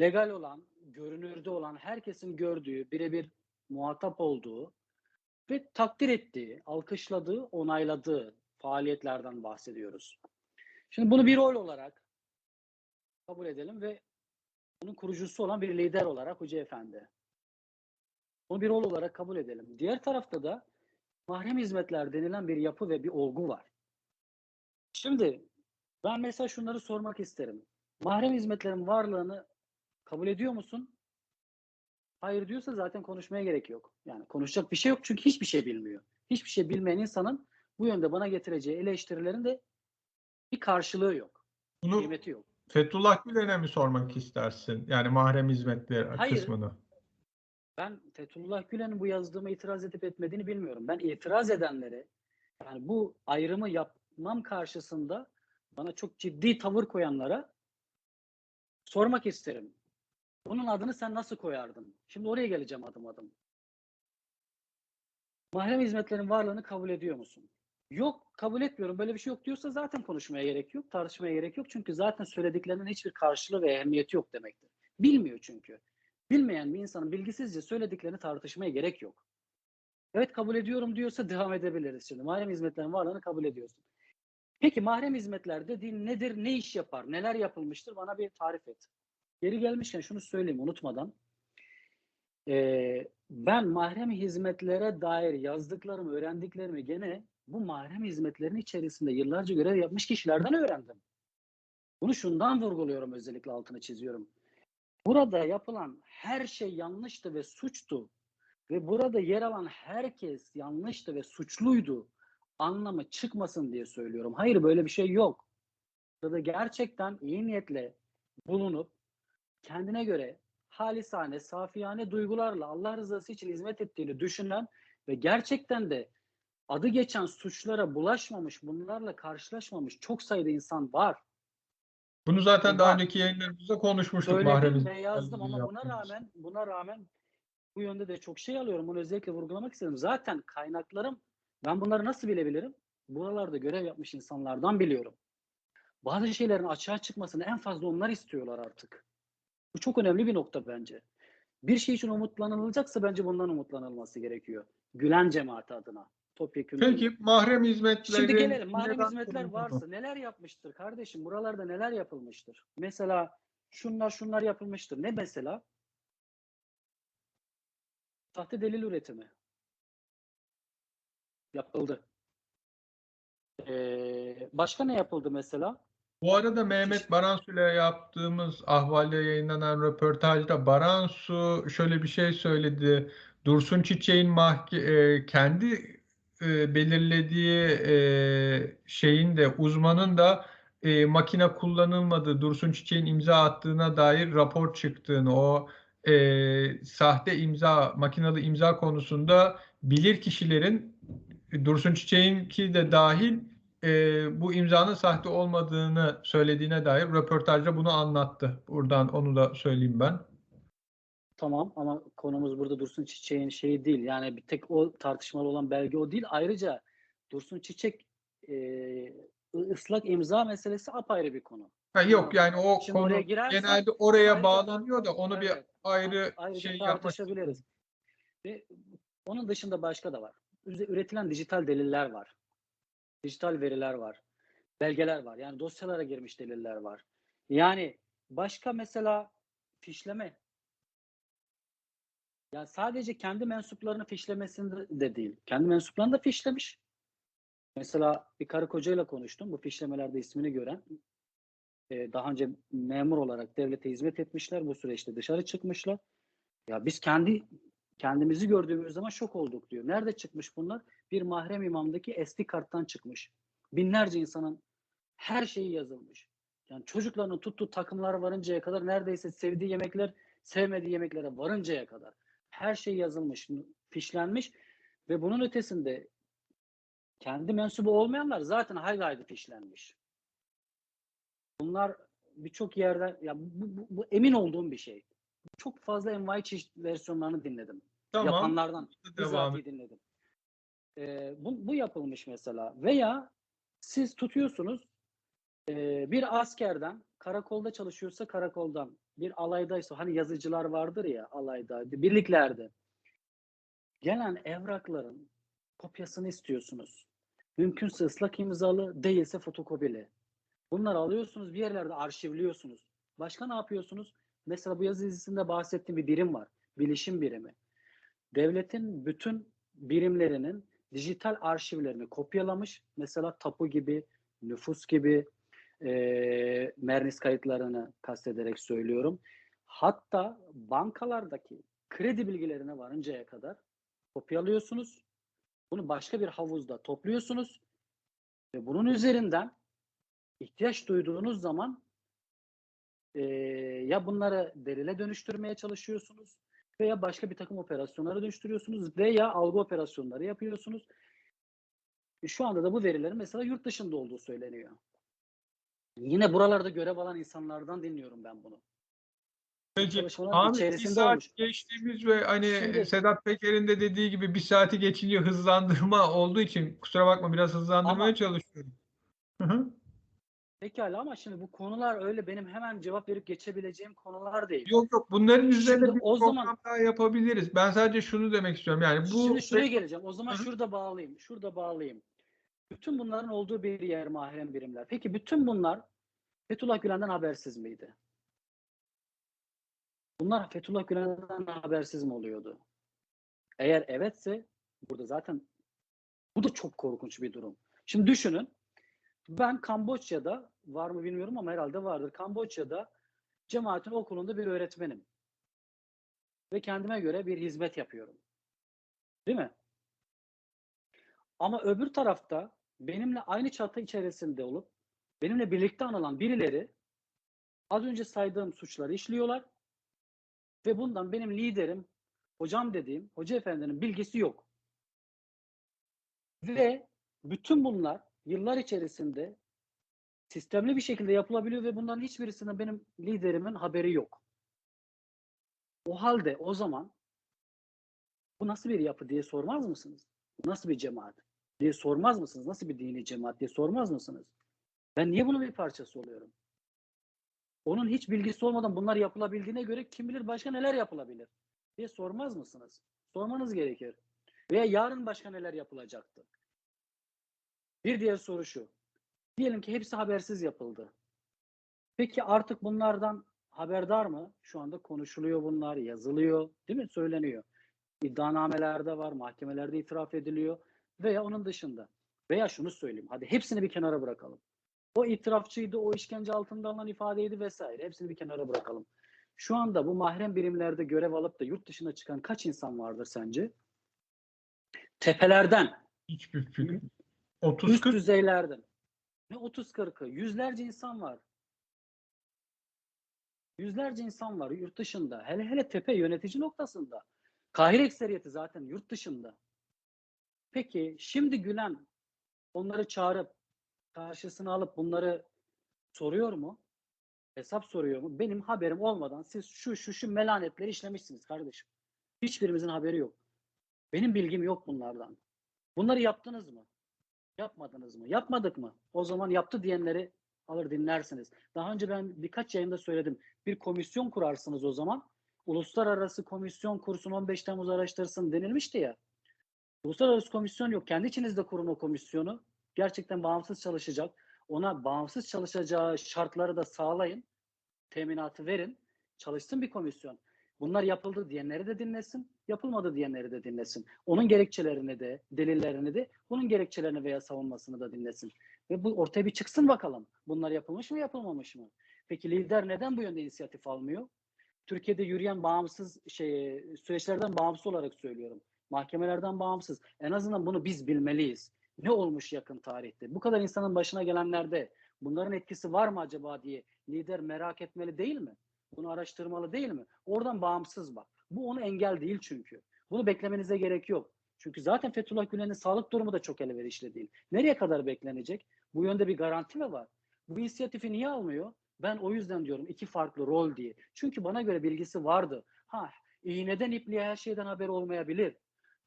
Legal olan, görünürde olan, herkesin gördüğü, birebir muhatap olduğu ve takdir ettiği, alkışladığı, onayladığı faaliyetlerden bahsediyoruz. Şimdi bunu bir rol olarak kabul edelim ve bunun kurucusu olan bir lider olarak Hoca Efendi. Bunu bir rol olarak kabul edelim. Diğer tarafta da mahrem hizmetler denilen bir yapı ve bir olgu var. Şimdi ben mesela şunları sormak isterim. Mahrem hizmetlerin varlığını kabul ediyor musun? Hayır diyorsa zaten konuşmaya gerek yok. Yani konuşacak bir şey yok çünkü hiçbir şey bilmiyor. Hiçbir şey bilmeyen insanın bu yönde bana getireceği eleştirilerin de bir karşılığı yok. Bunu Kıymeti yok. Fethullah Gülen'e mi sormak istersin? Yani mahrem hizmetleri Hayır. kısmını. Ben Fethullah Gülen'in bu yazdığıma itiraz edip etmediğini bilmiyorum. Ben itiraz edenlere yani bu ayrımı yapmam karşısında bana çok ciddi tavır koyanlara sormak isterim. Bunun adını sen nasıl koyardın? Şimdi oraya geleceğim adım adım. Mahrem hizmetlerin varlığını kabul ediyor musun? Yok, kabul etmiyorum. Böyle bir şey yok diyorsa zaten konuşmaya gerek yok, tartışmaya gerek yok. Çünkü zaten söylediklerinin hiçbir karşılığı ve ehemmiyeti yok demektir. Bilmiyor çünkü. Bilmeyen bir insanın bilgisizce söylediklerini tartışmaya gerek yok. Evet kabul ediyorum diyorsa devam edebiliriz şimdi. Mahrem hizmetlerin varlığını kabul ediyorsun. Peki mahrem hizmetler dediğin nedir, ne iş yapar, neler yapılmıştır bana bir tarif et. Geri gelmişken şunu söyleyeyim unutmadan. Ee, ben mahrem hizmetlere dair yazdıklarımı, öğrendiklerimi gene bu mahrem hizmetlerin içerisinde yıllarca görev yapmış kişilerden öğrendim. Bunu şundan vurguluyorum özellikle altını çiziyorum. Burada yapılan her şey yanlıştı ve suçtu ve burada yer alan herkes yanlıştı ve suçluydu anlamı çıkmasın diye söylüyorum. Hayır böyle bir şey yok. Burada gerçekten iyi niyetle bulunup kendine göre halisane, safiyane duygularla Allah rızası için hizmet ettiğini düşünen ve gerçekten de adı geçen suçlara bulaşmamış, bunlarla karşılaşmamış çok sayıda insan var. Bunu zaten daha önceki yayınlarımızda konuşmuştuk Söyledim ve hizmetlerle yazdım ama buna rağmen buna rağmen bu yönde de çok şey alıyorum. Bunu özellikle vurgulamak istedim. Zaten kaynaklarım ben bunları nasıl bilebilirim? Buralarda görev yapmış insanlardan biliyorum. Bazı şeylerin açığa çıkmasını en fazla onlar istiyorlar artık. Bu çok önemli bir nokta bence. Bir şey için umutlanılacaksa bence bundan umutlanılması gerekiyor. Gülen cemaati adına. Topyekun. Peki mahrem hizmetleri Şimdi gelelim. Mahrem neden hizmetler varsa neler yapmıştır kardeşim? Buralarda neler yapılmıştır? Mesela şunlar şunlar yapılmıştır. Ne mesela? Sahte delil üretimi. Yapıldı. Ee, başka ne yapıldı mesela? Bu arada Mehmet Baransu ile yaptığımız ahvalde yayınlanan röportajda Baransu şöyle bir şey söyledi. Dursun Çiçek'in mahke e, kendi e, belirlediği e, şeyin de uzmanın da e, makine kullanılmadığı, Dursun Çiçek'in imza attığına dair rapor çıktığını, o e, sahte imza, makinalı imza konusunda bilir kişilerin Dursun Çiçek'inki de dahil e, bu imzanın sahte olmadığını söylediğine dair röportajda bunu anlattı. Buradan onu da söyleyeyim ben. Tamam ama konumuz burada Dursun Çiçek'in şeyi değil. Yani bir tek o tartışmalı olan belge o değil. Ayrıca Dursun Çiçek e, ıslak imza meselesi apayrı bir konu. Ha, yok yani o Şimdi konu oraya girersen genelde oraya ayrıca- bağlanıyor da onu bir Evet, ayrı ayrıca şey yapmak tartışabiliriz. Ve onun dışında başka da var. Üretilen dijital deliller var. Dijital veriler var. Belgeler var. Yani dosyalara girmiş deliller var. Yani başka mesela fişleme. Ya sadece kendi mensuplarını fişlemesinde de değil. Kendi mensuplarını da fişlemiş. Mesela bir karı kocayla konuştum. Bu fişlemelerde ismini gören. Ee, daha önce memur olarak devlete hizmet etmişler. Bu süreçte dışarı çıkmışlar. Ya biz kendi kendimizi gördüğümüz zaman şok olduk diyor. Nerede çıkmış bunlar? Bir mahrem imamdaki SD karttan çıkmış. Binlerce insanın her şeyi yazılmış. Yani çocuklarının tuttuğu takımlara varıncaya kadar neredeyse sevdiği yemekler, sevmediği yemeklere varıncaya kadar her şey yazılmış, fişlenmiş ve bunun ötesinde kendi mensubu olmayanlar zaten hayli hayli fişlenmiş. Bunlar birçok yerde ya bu, bu, bu emin olduğum bir şey. Çok fazla envai çeşit versiyonlarını dinledim. Tamam. Yapanlardan bizatihi dinledim. Ee, bu, bu yapılmış mesela. Veya siz tutuyorsunuz e, bir askerden karakolda çalışıyorsa karakoldan bir alaydaysa hani yazıcılar vardır ya alayda birliklerde gelen evrakların kopyasını istiyorsunuz. Mümkünse ıslak imzalı değilse fotokopili. Bunları alıyorsunuz bir yerlerde arşivliyorsunuz. Başka ne yapıyorsunuz? Mesela bu yazı dizisinde bahsettiğim bir birim var. Bilişim birimi. Devletin bütün birimlerinin dijital arşivlerini kopyalamış. Mesela tapu gibi, nüfus gibi, e, mernis kayıtlarını kastederek söylüyorum. Hatta bankalardaki kredi bilgilerine varıncaya kadar kopyalıyorsunuz. Bunu başka bir havuzda topluyorsunuz ve bunun üzerinden ihtiyaç duyduğunuz zaman e, ya bunları delile dönüştürmeye çalışıyorsunuz veya başka bir takım operasyonlara dönüştürüyorsunuz veya algı operasyonları yapıyorsunuz. Şu anda da bu verilerin mesela yurt dışında olduğu söyleniyor. Yine buralarda görev alan insanlardan dinliyorum ben bunu. Peki abi bir içerisinde saat olmuş. geçtiğimiz ve hani Şimdi- Sedat Peker'in de dediği gibi bir saati geçince hızlandırma olduğu için kusura bakma biraz hızlandırmaya Ama- çalışıyorum. Hı hı. Pekala ama şimdi bu konular öyle benim hemen cevap verip geçebileceğim konular değil. Yok yok bunların üzerine Şimdi bir o program zaman- daha yapabiliriz. Ben sadece şunu demek istiyorum. Yani bu Şimdi şuraya geleceğim. O zaman Hı hı. şurada bağlayayım. Şurada bağlayayım. Bütün bunların olduğu bir yer mahrem birimler. Peki bütün bunlar Fethullah Gülen'den habersiz miydi? Bunlar Fethullah Gülen'den habersiz mi oluyordu? Eğer evetse burada zaten bu da çok korkunç bir durum. Şimdi düşünün. Ben Kamboçya'da var mı bilmiyorum ama herhalde vardır. Kamboçya'da cemaatin okulunda bir öğretmenim. Ve kendime göre bir hizmet yapıyorum. Değil mi? Ama öbür tarafta benimle aynı çatı içerisinde olup benimle birlikte anılan birileri az önce saydığım suçları işliyorlar ve bundan benim liderim, hocam dediğim hoca efendinin bilgisi yok. Ve bütün bunlar yıllar içerisinde sistemli bir şekilde yapılabiliyor ve bunların hiçbirisinden benim liderimin haberi yok. O halde o zaman bu nasıl bir yapı diye sormaz mısınız? Nasıl bir cemaat diye sormaz mısınız? Nasıl bir dini cemaat diye sormaz mısınız? Ben niye bunun bir parçası oluyorum? Onun hiç bilgisi olmadan bunlar yapılabildiğine göre kim bilir başka neler yapılabilir diye sormaz mısınız? Sormanız gerekir. Veya yarın başka neler yapılacaktı? Bir diğer soru şu. Diyelim ki hepsi habersiz yapıldı. Peki artık bunlardan haberdar mı? Şu anda konuşuluyor bunlar, yazılıyor, değil mi? Söyleniyor. İddianamelerde var, mahkemelerde itiraf ediliyor veya onun dışında. Veya şunu söyleyeyim, hadi hepsini bir kenara bırakalım. O itirafçıydı, o işkence altında alınan ifadeydi vesaire. Hepsini bir kenara bırakalım. Şu anda bu mahrem birimlerde görev alıp da yurt dışına çıkan kaç insan vardır sence? Tepelerden, hiçbir fikrim. Üst 30-40 düzeylerden. Ne 30-40'ı? Yüzlerce insan var. Yüzlerce insan var yurt dışında. Hele hele tepe yönetici noktasında. Kahire ekseriyeti zaten yurt dışında. Peki şimdi Gülen onları çağırıp karşısına alıp bunları soruyor mu? Hesap soruyor mu? Benim haberim olmadan siz şu şu şu melanetleri işlemişsiniz kardeşim. Hiçbirimizin haberi yok. Benim bilgim yok bunlardan. Bunları yaptınız mı? Yapmadınız mı? Yapmadık mı? O zaman yaptı diyenleri alır dinlersiniz. Daha önce ben birkaç yayında söyledim. Bir komisyon kurarsınız o zaman. Uluslararası komisyon kursun 15 Temmuz araştırsın denilmişti ya. Uluslararası komisyon yok. Kendi içinizde kurun o komisyonu. Gerçekten bağımsız çalışacak. Ona bağımsız çalışacağı şartları da sağlayın. Teminatı verin. Çalışsın bir komisyon. Bunlar yapıldı diyenleri de dinlesin, yapılmadı diyenleri de dinlesin. Onun gerekçelerini de, delillerini de, bunun gerekçelerini veya savunmasını da dinlesin. Ve bu ortaya bir çıksın bakalım. Bunlar yapılmış mı, yapılmamış mı? Peki lider neden bu yönde inisiyatif almıyor? Türkiye'de yürüyen bağımsız şey süreçlerden bağımsız olarak söylüyorum. Mahkemelerden bağımsız. En azından bunu biz bilmeliyiz. Ne olmuş yakın tarihte? Bu kadar insanın başına gelenlerde bunların etkisi var mı acaba diye lider merak etmeli değil mi? Bunu araştırmalı değil mi? Oradan bağımsız bak. Bu onu engel değil çünkü. Bunu beklemenize gerek yok. Çünkü zaten Fethullah Gülen'in sağlık durumu da çok elverişli değil. Nereye kadar beklenecek? Bu yönde bir garanti mi var? Bu inisiyatifi niye almıyor? Ben o yüzden diyorum iki farklı rol diye. Çünkü bana göre bilgisi vardı. Ha, iğneden ipliğe her şeyden haber olmayabilir.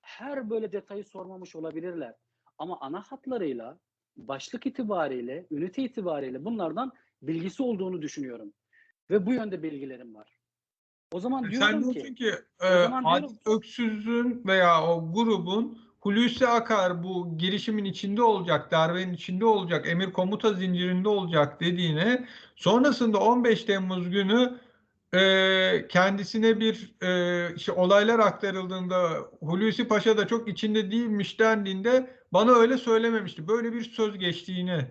Her böyle detayı sormamış olabilirler. Ama ana hatlarıyla, başlık itibariyle, ünite itibariyle bunlardan bilgisi olduğunu düşünüyorum. Ve bu yönde bilgilerim var. O zaman Sen diyorum diyorsun ki, ki e, diyorum Öksüz'ün veya o grubun Hulusi Akar bu girişimin içinde olacak, darbenin içinde olacak, emir komuta zincirinde olacak dediğine sonrasında 15 Temmuz günü e, kendisine bir e, işte olaylar aktarıldığında Hulusi Paşa da çok içinde değilmiş dendiğinde bana öyle söylememişti. Böyle bir söz geçtiğini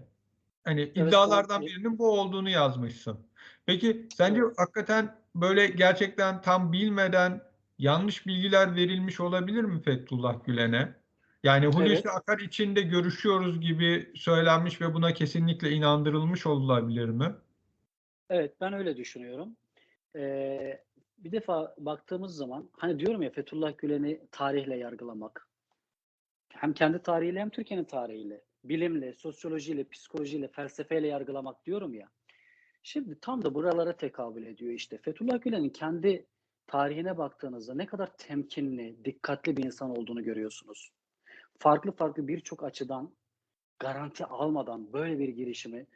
hani iddialardan o- birinin bu olduğunu yazmışsın. Peki sence hakikaten böyle gerçekten tam bilmeden yanlış bilgiler verilmiş olabilir mi Fethullah Gülen'e? Yani Hulusi Evet. Akar içinde görüşüyoruz gibi söylenmiş ve buna kesinlikle inandırılmış olabilir mi? Evet ben öyle düşünüyorum. Ee, bir defa baktığımız zaman hani diyorum ya Fethullah Gülen'i tarihle yargılamak. Hem kendi tarihiyle hem Türkiye'nin tarihiyle, bilimle, sosyolojiyle, psikolojiyle, felsefeyle yargılamak diyorum ya. Şimdi tam da buralara tekabül ediyor işte. Fethullah Gülen'in kendi tarihine baktığınızda ne kadar temkinli, dikkatli bir insan olduğunu görüyorsunuz. Farklı farklı birçok açıdan garanti almadan böyle bir girişimi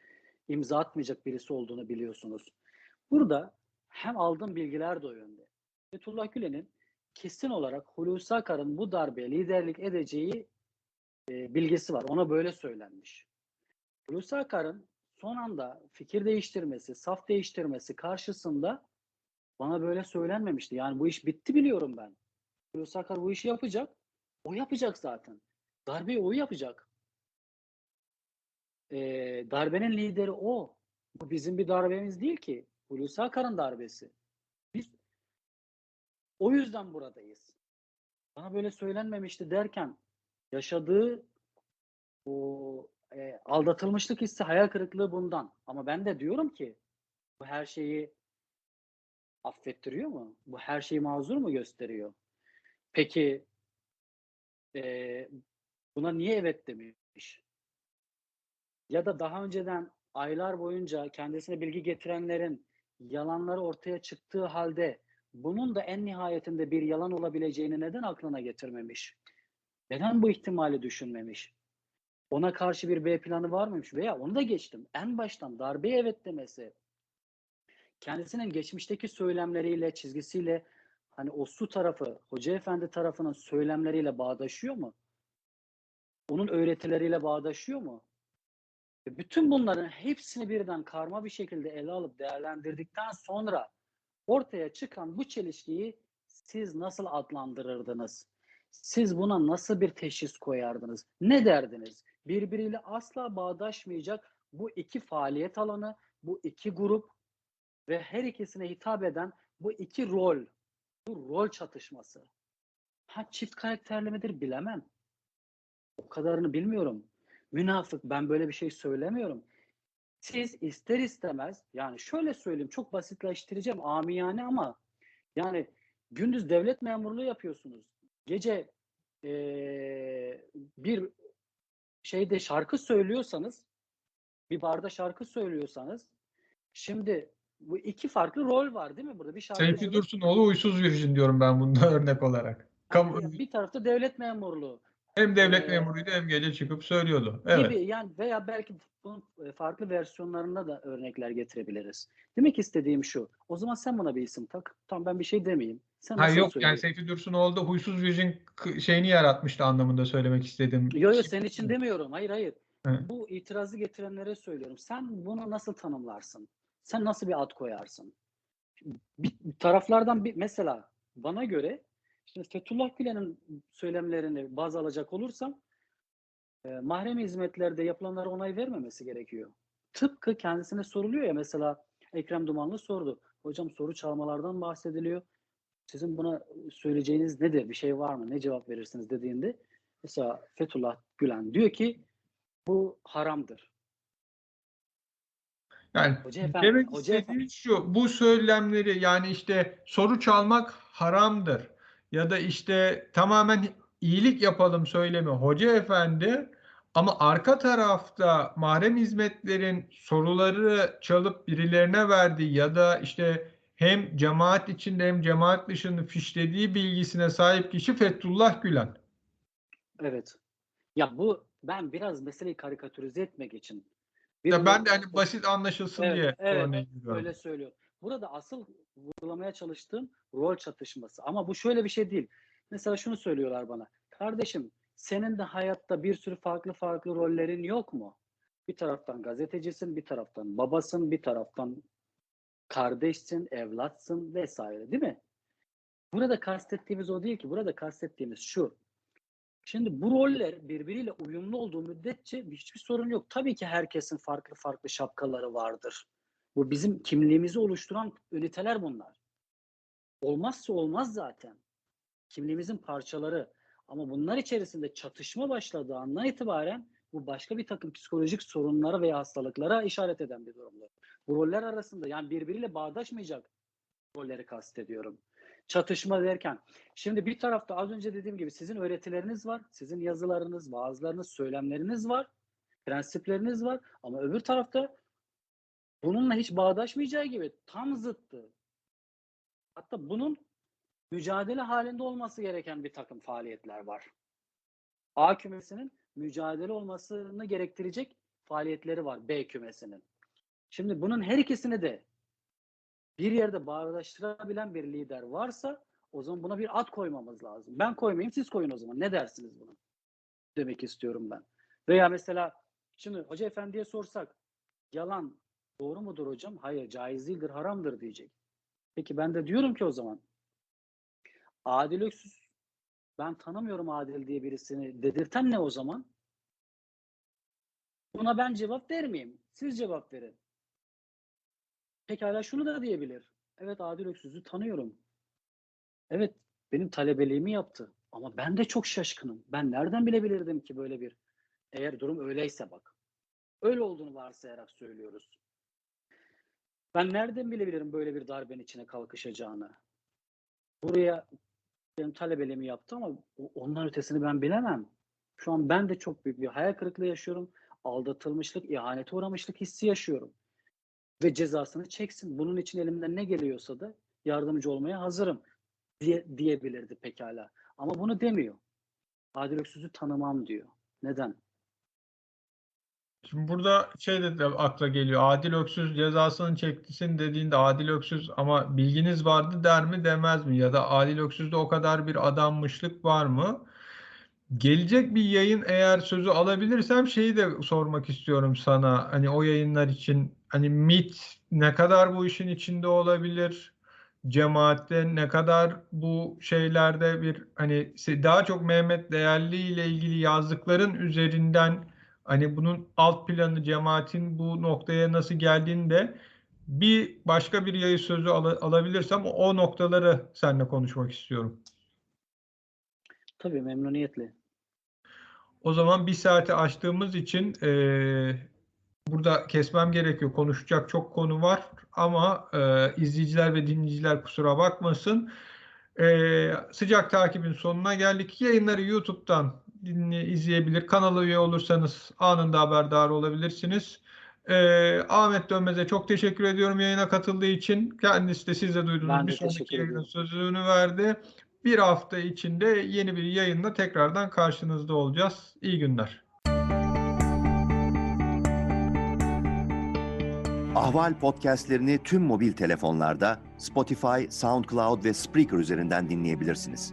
imza atmayacak birisi olduğunu biliyorsunuz. Burada hem aldığım bilgiler de o yönde. Fethullah Gülen'in kesin olarak Hulusi Akar'ın bu darbeye liderlik edeceği e, bilgisi var. Ona böyle söylenmiş. Hulusi Akar'ın son anda fikir değiştirmesi, saf değiştirmesi karşısında bana böyle söylenmemişti. Yani bu iş bitti biliyorum ben. Hulusi Akar bu işi yapacak. O yapacak zaten. Darbeyi o yapacak. E, darbenin lideri o. Bu bizim bir darbemiz değil ki. Hulusi Akar'ın darbesi. Biz o yüzden buradayız. Bana böyle söylenmemişti derken yaşadığı o e, aldatılmışlık hissi, hayal kırıklığı bundan. Ama ben de diyorum ki bu her şeyi affettiriyor mu? Bu her şeyi mazur mu gösteriyor? Peki e, buna niye evet demiş? Ya da daha önceden aylar boyunca kendisine bilgi getirenlerin yalanları ortaya çıktığı halde bunun da en nihayetinde bir yalan olabileceğini neden aklına getirmemiş? Neden bu ihtimali düşünmemiş? Ona karşı bir B planı var mıymış? Veya onu da geçtim. En baştan darbeye evet demesi, kendisinin geçmişteki söylemleriyle, çizgisiyle hani o su tarafı, Hoca Efendi tarafının söylemleriyle bağdaşıyor mu? Onun öğretileriyle bağdaşıyor mu? Ve bütün bunların hepsini birden karma bir şekilde ele alıp değerlendirdikten sonra ortaya çıkan bu çelişkiyi siz nasıl adlandırırdınız? Siz buna nasıl bir teşhis koyardınız? Ne derdiniz? Birbiriyle asla bağdaşmayacak bu iki faaliyet alanı, bu iki grup ve her ikisine hitap eden bu iki rol, bu rol çatışması. Ha çift karakterli midir bilemem. O kadarını bilmiyorum. Münafık ben böyle bir şey söylemiyorum. Siz ister istemez yani şöyle söyleyeyim çok basitleştireceğim amiyane ama yani gündüz devlet memurluğu yapıyorsunuz. Gece eee, bir şeyde şarkı söylüyorsanız bir barda şarkı söylüyorsanız şimdi bu iki farklı rol var değil mi burada? Bir Seyfi şarkıcılık Dursunoğlu uysuz virjin diyorum ben bunda örnek olarak. Yani bir tarafta devlet memurluğu hem devlet Ee, memuruydu hem gece çıkıp söylüyordu. Evet. gibi yani veya belki bunun e, farklı versiyonlarında da örnekler getirebiliriz. Demek istediğim şu. O zaman sen buna bir isim tak. Tamam ben bir şey demeyeyim. Sen Ha yok yani söylüyorsun? Seyfi Dursunoğlu da huysuz virjin k- şeyini yaratmıştı anlamında söylemek istedim. Yo yo senin için demiyorum. Hayır hayır. Hı. Bu itirazı getirenlere söylüyorum. Sen bunu nasıl tanımlarsın? Sen nasıl bir ad koyarsın? Bir, taraflardan bir mesela bana göre şimdi Fethullah Gülen'in söylemlerini baz alacak olursam e, mahrem hizmetlerde yapılanlara onay vermemesi gerekiyor. Tıpkı kendisine soruluyor ya mesela Ekrem Dumanlı sordu. Hocam soru çalmalardan bahsediliyor. Sizin buna söyleyeceğiniz nedir? Bir şey var mı? Ne cevap verirsiniz dediğinde mesela Fethullah Gülen diyor ki bu haramdır. Yani Hoca efendi, demek hoca istediğim efendi. şu, bu söylemleri yani işte soru çalmak haramdır ya da işte tamamen iyilik yapalım söylemi hoca efendi ama arka tarafta mahrem hizmetlerin soruları çalıp birilerine verdiği ya da işte hem cemaat içinde hem cemaat dışında fişlediği bilgisine sahip kişi Fethullah Gülen. Evet. Ya bu ben biraz meseleyi karikatürize etmek için. bir Ya ben de hani basit anlaşılsın Evet, diye evet, örneği veriyorum. Öyle söylüyor. Burada asıl vurgulamaya çalıştığım rol çatışması. Ama bu şöyle bir şey değil. Mesela şunu söylüyorlar bana. Kardeşim senin de hayatta bir sürü farklı farklı rollerin yok mu? Bir taraftan gazetecisin, bir taraftan babasın, bir taraftan kardeşsin, evlatsın vesaire değil mi? Burada kastettiğimiz o değil ki. Burada kastettiğimiz şu. Şimdi bu roller birbiriyle uyumlu olduğu müddetçe hiçbir sorun yok. Tabii ki herkesin farklı farklı şapkaları vardır. Bu bizim kimliğimizi oluşturan üniteler bunlar. Olmazsa olmaz zaten. Kimliğimizin parçaları. Ama bunlar içerisinde çatışma başladığı andan itibaren bu başka bir takım psikolojik sorunlara veya hastalıklara işaret eden bir durumdur. Bu roller arasında yani birbiriyle bağdaşmayacak rolleri kastediyorum. Çatışma derken şimdi bir tarafta az önce dediğim gibi sizin öğretileriniz var, sizin yazılarınız, vaazlarınız, söylemleriniz var, prensipleriniz var ama öbür tarafta bununla hiç bağdaşmayacağı gibi tam zıttı. Hatta bunun mücadele halinde olması gereken bir takım faaliyetler var. A kümesinin mücadele olmasını gerektirecek faaliyetleri var B kümesinin. Şimdi bunun her ikisini de bir yerde bağdaştırabilen bir lider varsa o zaman buna bir ad koymamız lazım. Ben koymayayım siz koyun o zaman. Ne dersiniz buna? Demek istiyorum ben. Veya mesela şimdi hoca efendiye sorsak yalan doğru mudur hocam? Hayır caiz değildir haramdır diyecek. Peki ben de diyorum ki o zaman Adil Öksüz ben tanımıyorum Adil diye birisini dedirten ne o zaman? Buna ben cevap vermeyeyim. Siz cevap verin. Pekala şunu da diyebilir. Evet Adil Öksüz'ü tanıyorum. Evet benim talebeliğimi yaptı. Ama ben de çok şaşkınım. Ben nereden bilebilirdim ki böyle bir eğer durum öyleyse bak. Öyle olduğunu varsayarak söylüyoruz. Ben nereden bilebilirim böyle bir darbenin içine kalkışacağını? Buraya benim talebeliğimi yaptı ama o- ondan ötesini ben bilemem. Şu an ben de çok büyük bir hayal kırıklığı yaşıyorum. Aldatılmışlık, ihanete uğramışlık hissi yaşıyorum. Ve cezasını çeksin. Bunun için elimden ne geliyorsa da yardımcı olmaya hazırım diye, diyebilirdi pekala. Ama bunu demiyor. Adil Öksüz'ü tanımam diyor. Neden? Şimdi burada şey de, akla geliyor. Adil Öksüz cezasını çektisin dediğinde Adil Öksüz ama bilginiz vardı der mi demez mi? Ya da Adil Öksüz'de o kadar bir adanmışlık var mı? Gelecek bir yayın eğer sözü alabilirsem şeyi de sormak istiyorum sana. Hani o yayınlar için hani MIT ne kadar bu işin içinde olabilir? Cemaatte ne kadar bu şeylerde bir hani daha çok Mehmet Değerli ile ilgili yazdıkların üzerinden hani bunun alt planı cemaatin bu noktaya nasıl geldiğini de bir başka bir yayın sözü ala- alabilirsem o noktaları seninle konuşmak istiyorum. Tabii memnuniyetle. O zaman bir saate açtığımız için eee, burada kesmem gerekiyor. Konuşacak çok konu var ama eee, izleyiciler ve dinleyiciler kusura bakmasın. Eee, sıcak takibin sonuna geldik. Yayınları YouTube'dan dinle, izleyebilir. Kanala üye olursanız anında haberdar olabilirsiniz. Eee, Ahmet Dönmez'e çok teşekkür ediyorum yayına katıldığı için. Kendisi de siz de. Ben de bir sonraki yayının sözünü verdi. Bir hafta içinde yeni bir yayınla tekrardan karşınızda olacağız. İyi günler. Ahval podcastlerini tüm mobil telefonlarda Spotify, SoundCloud ve Spreaker üzerinden dinleyebilirsiniz.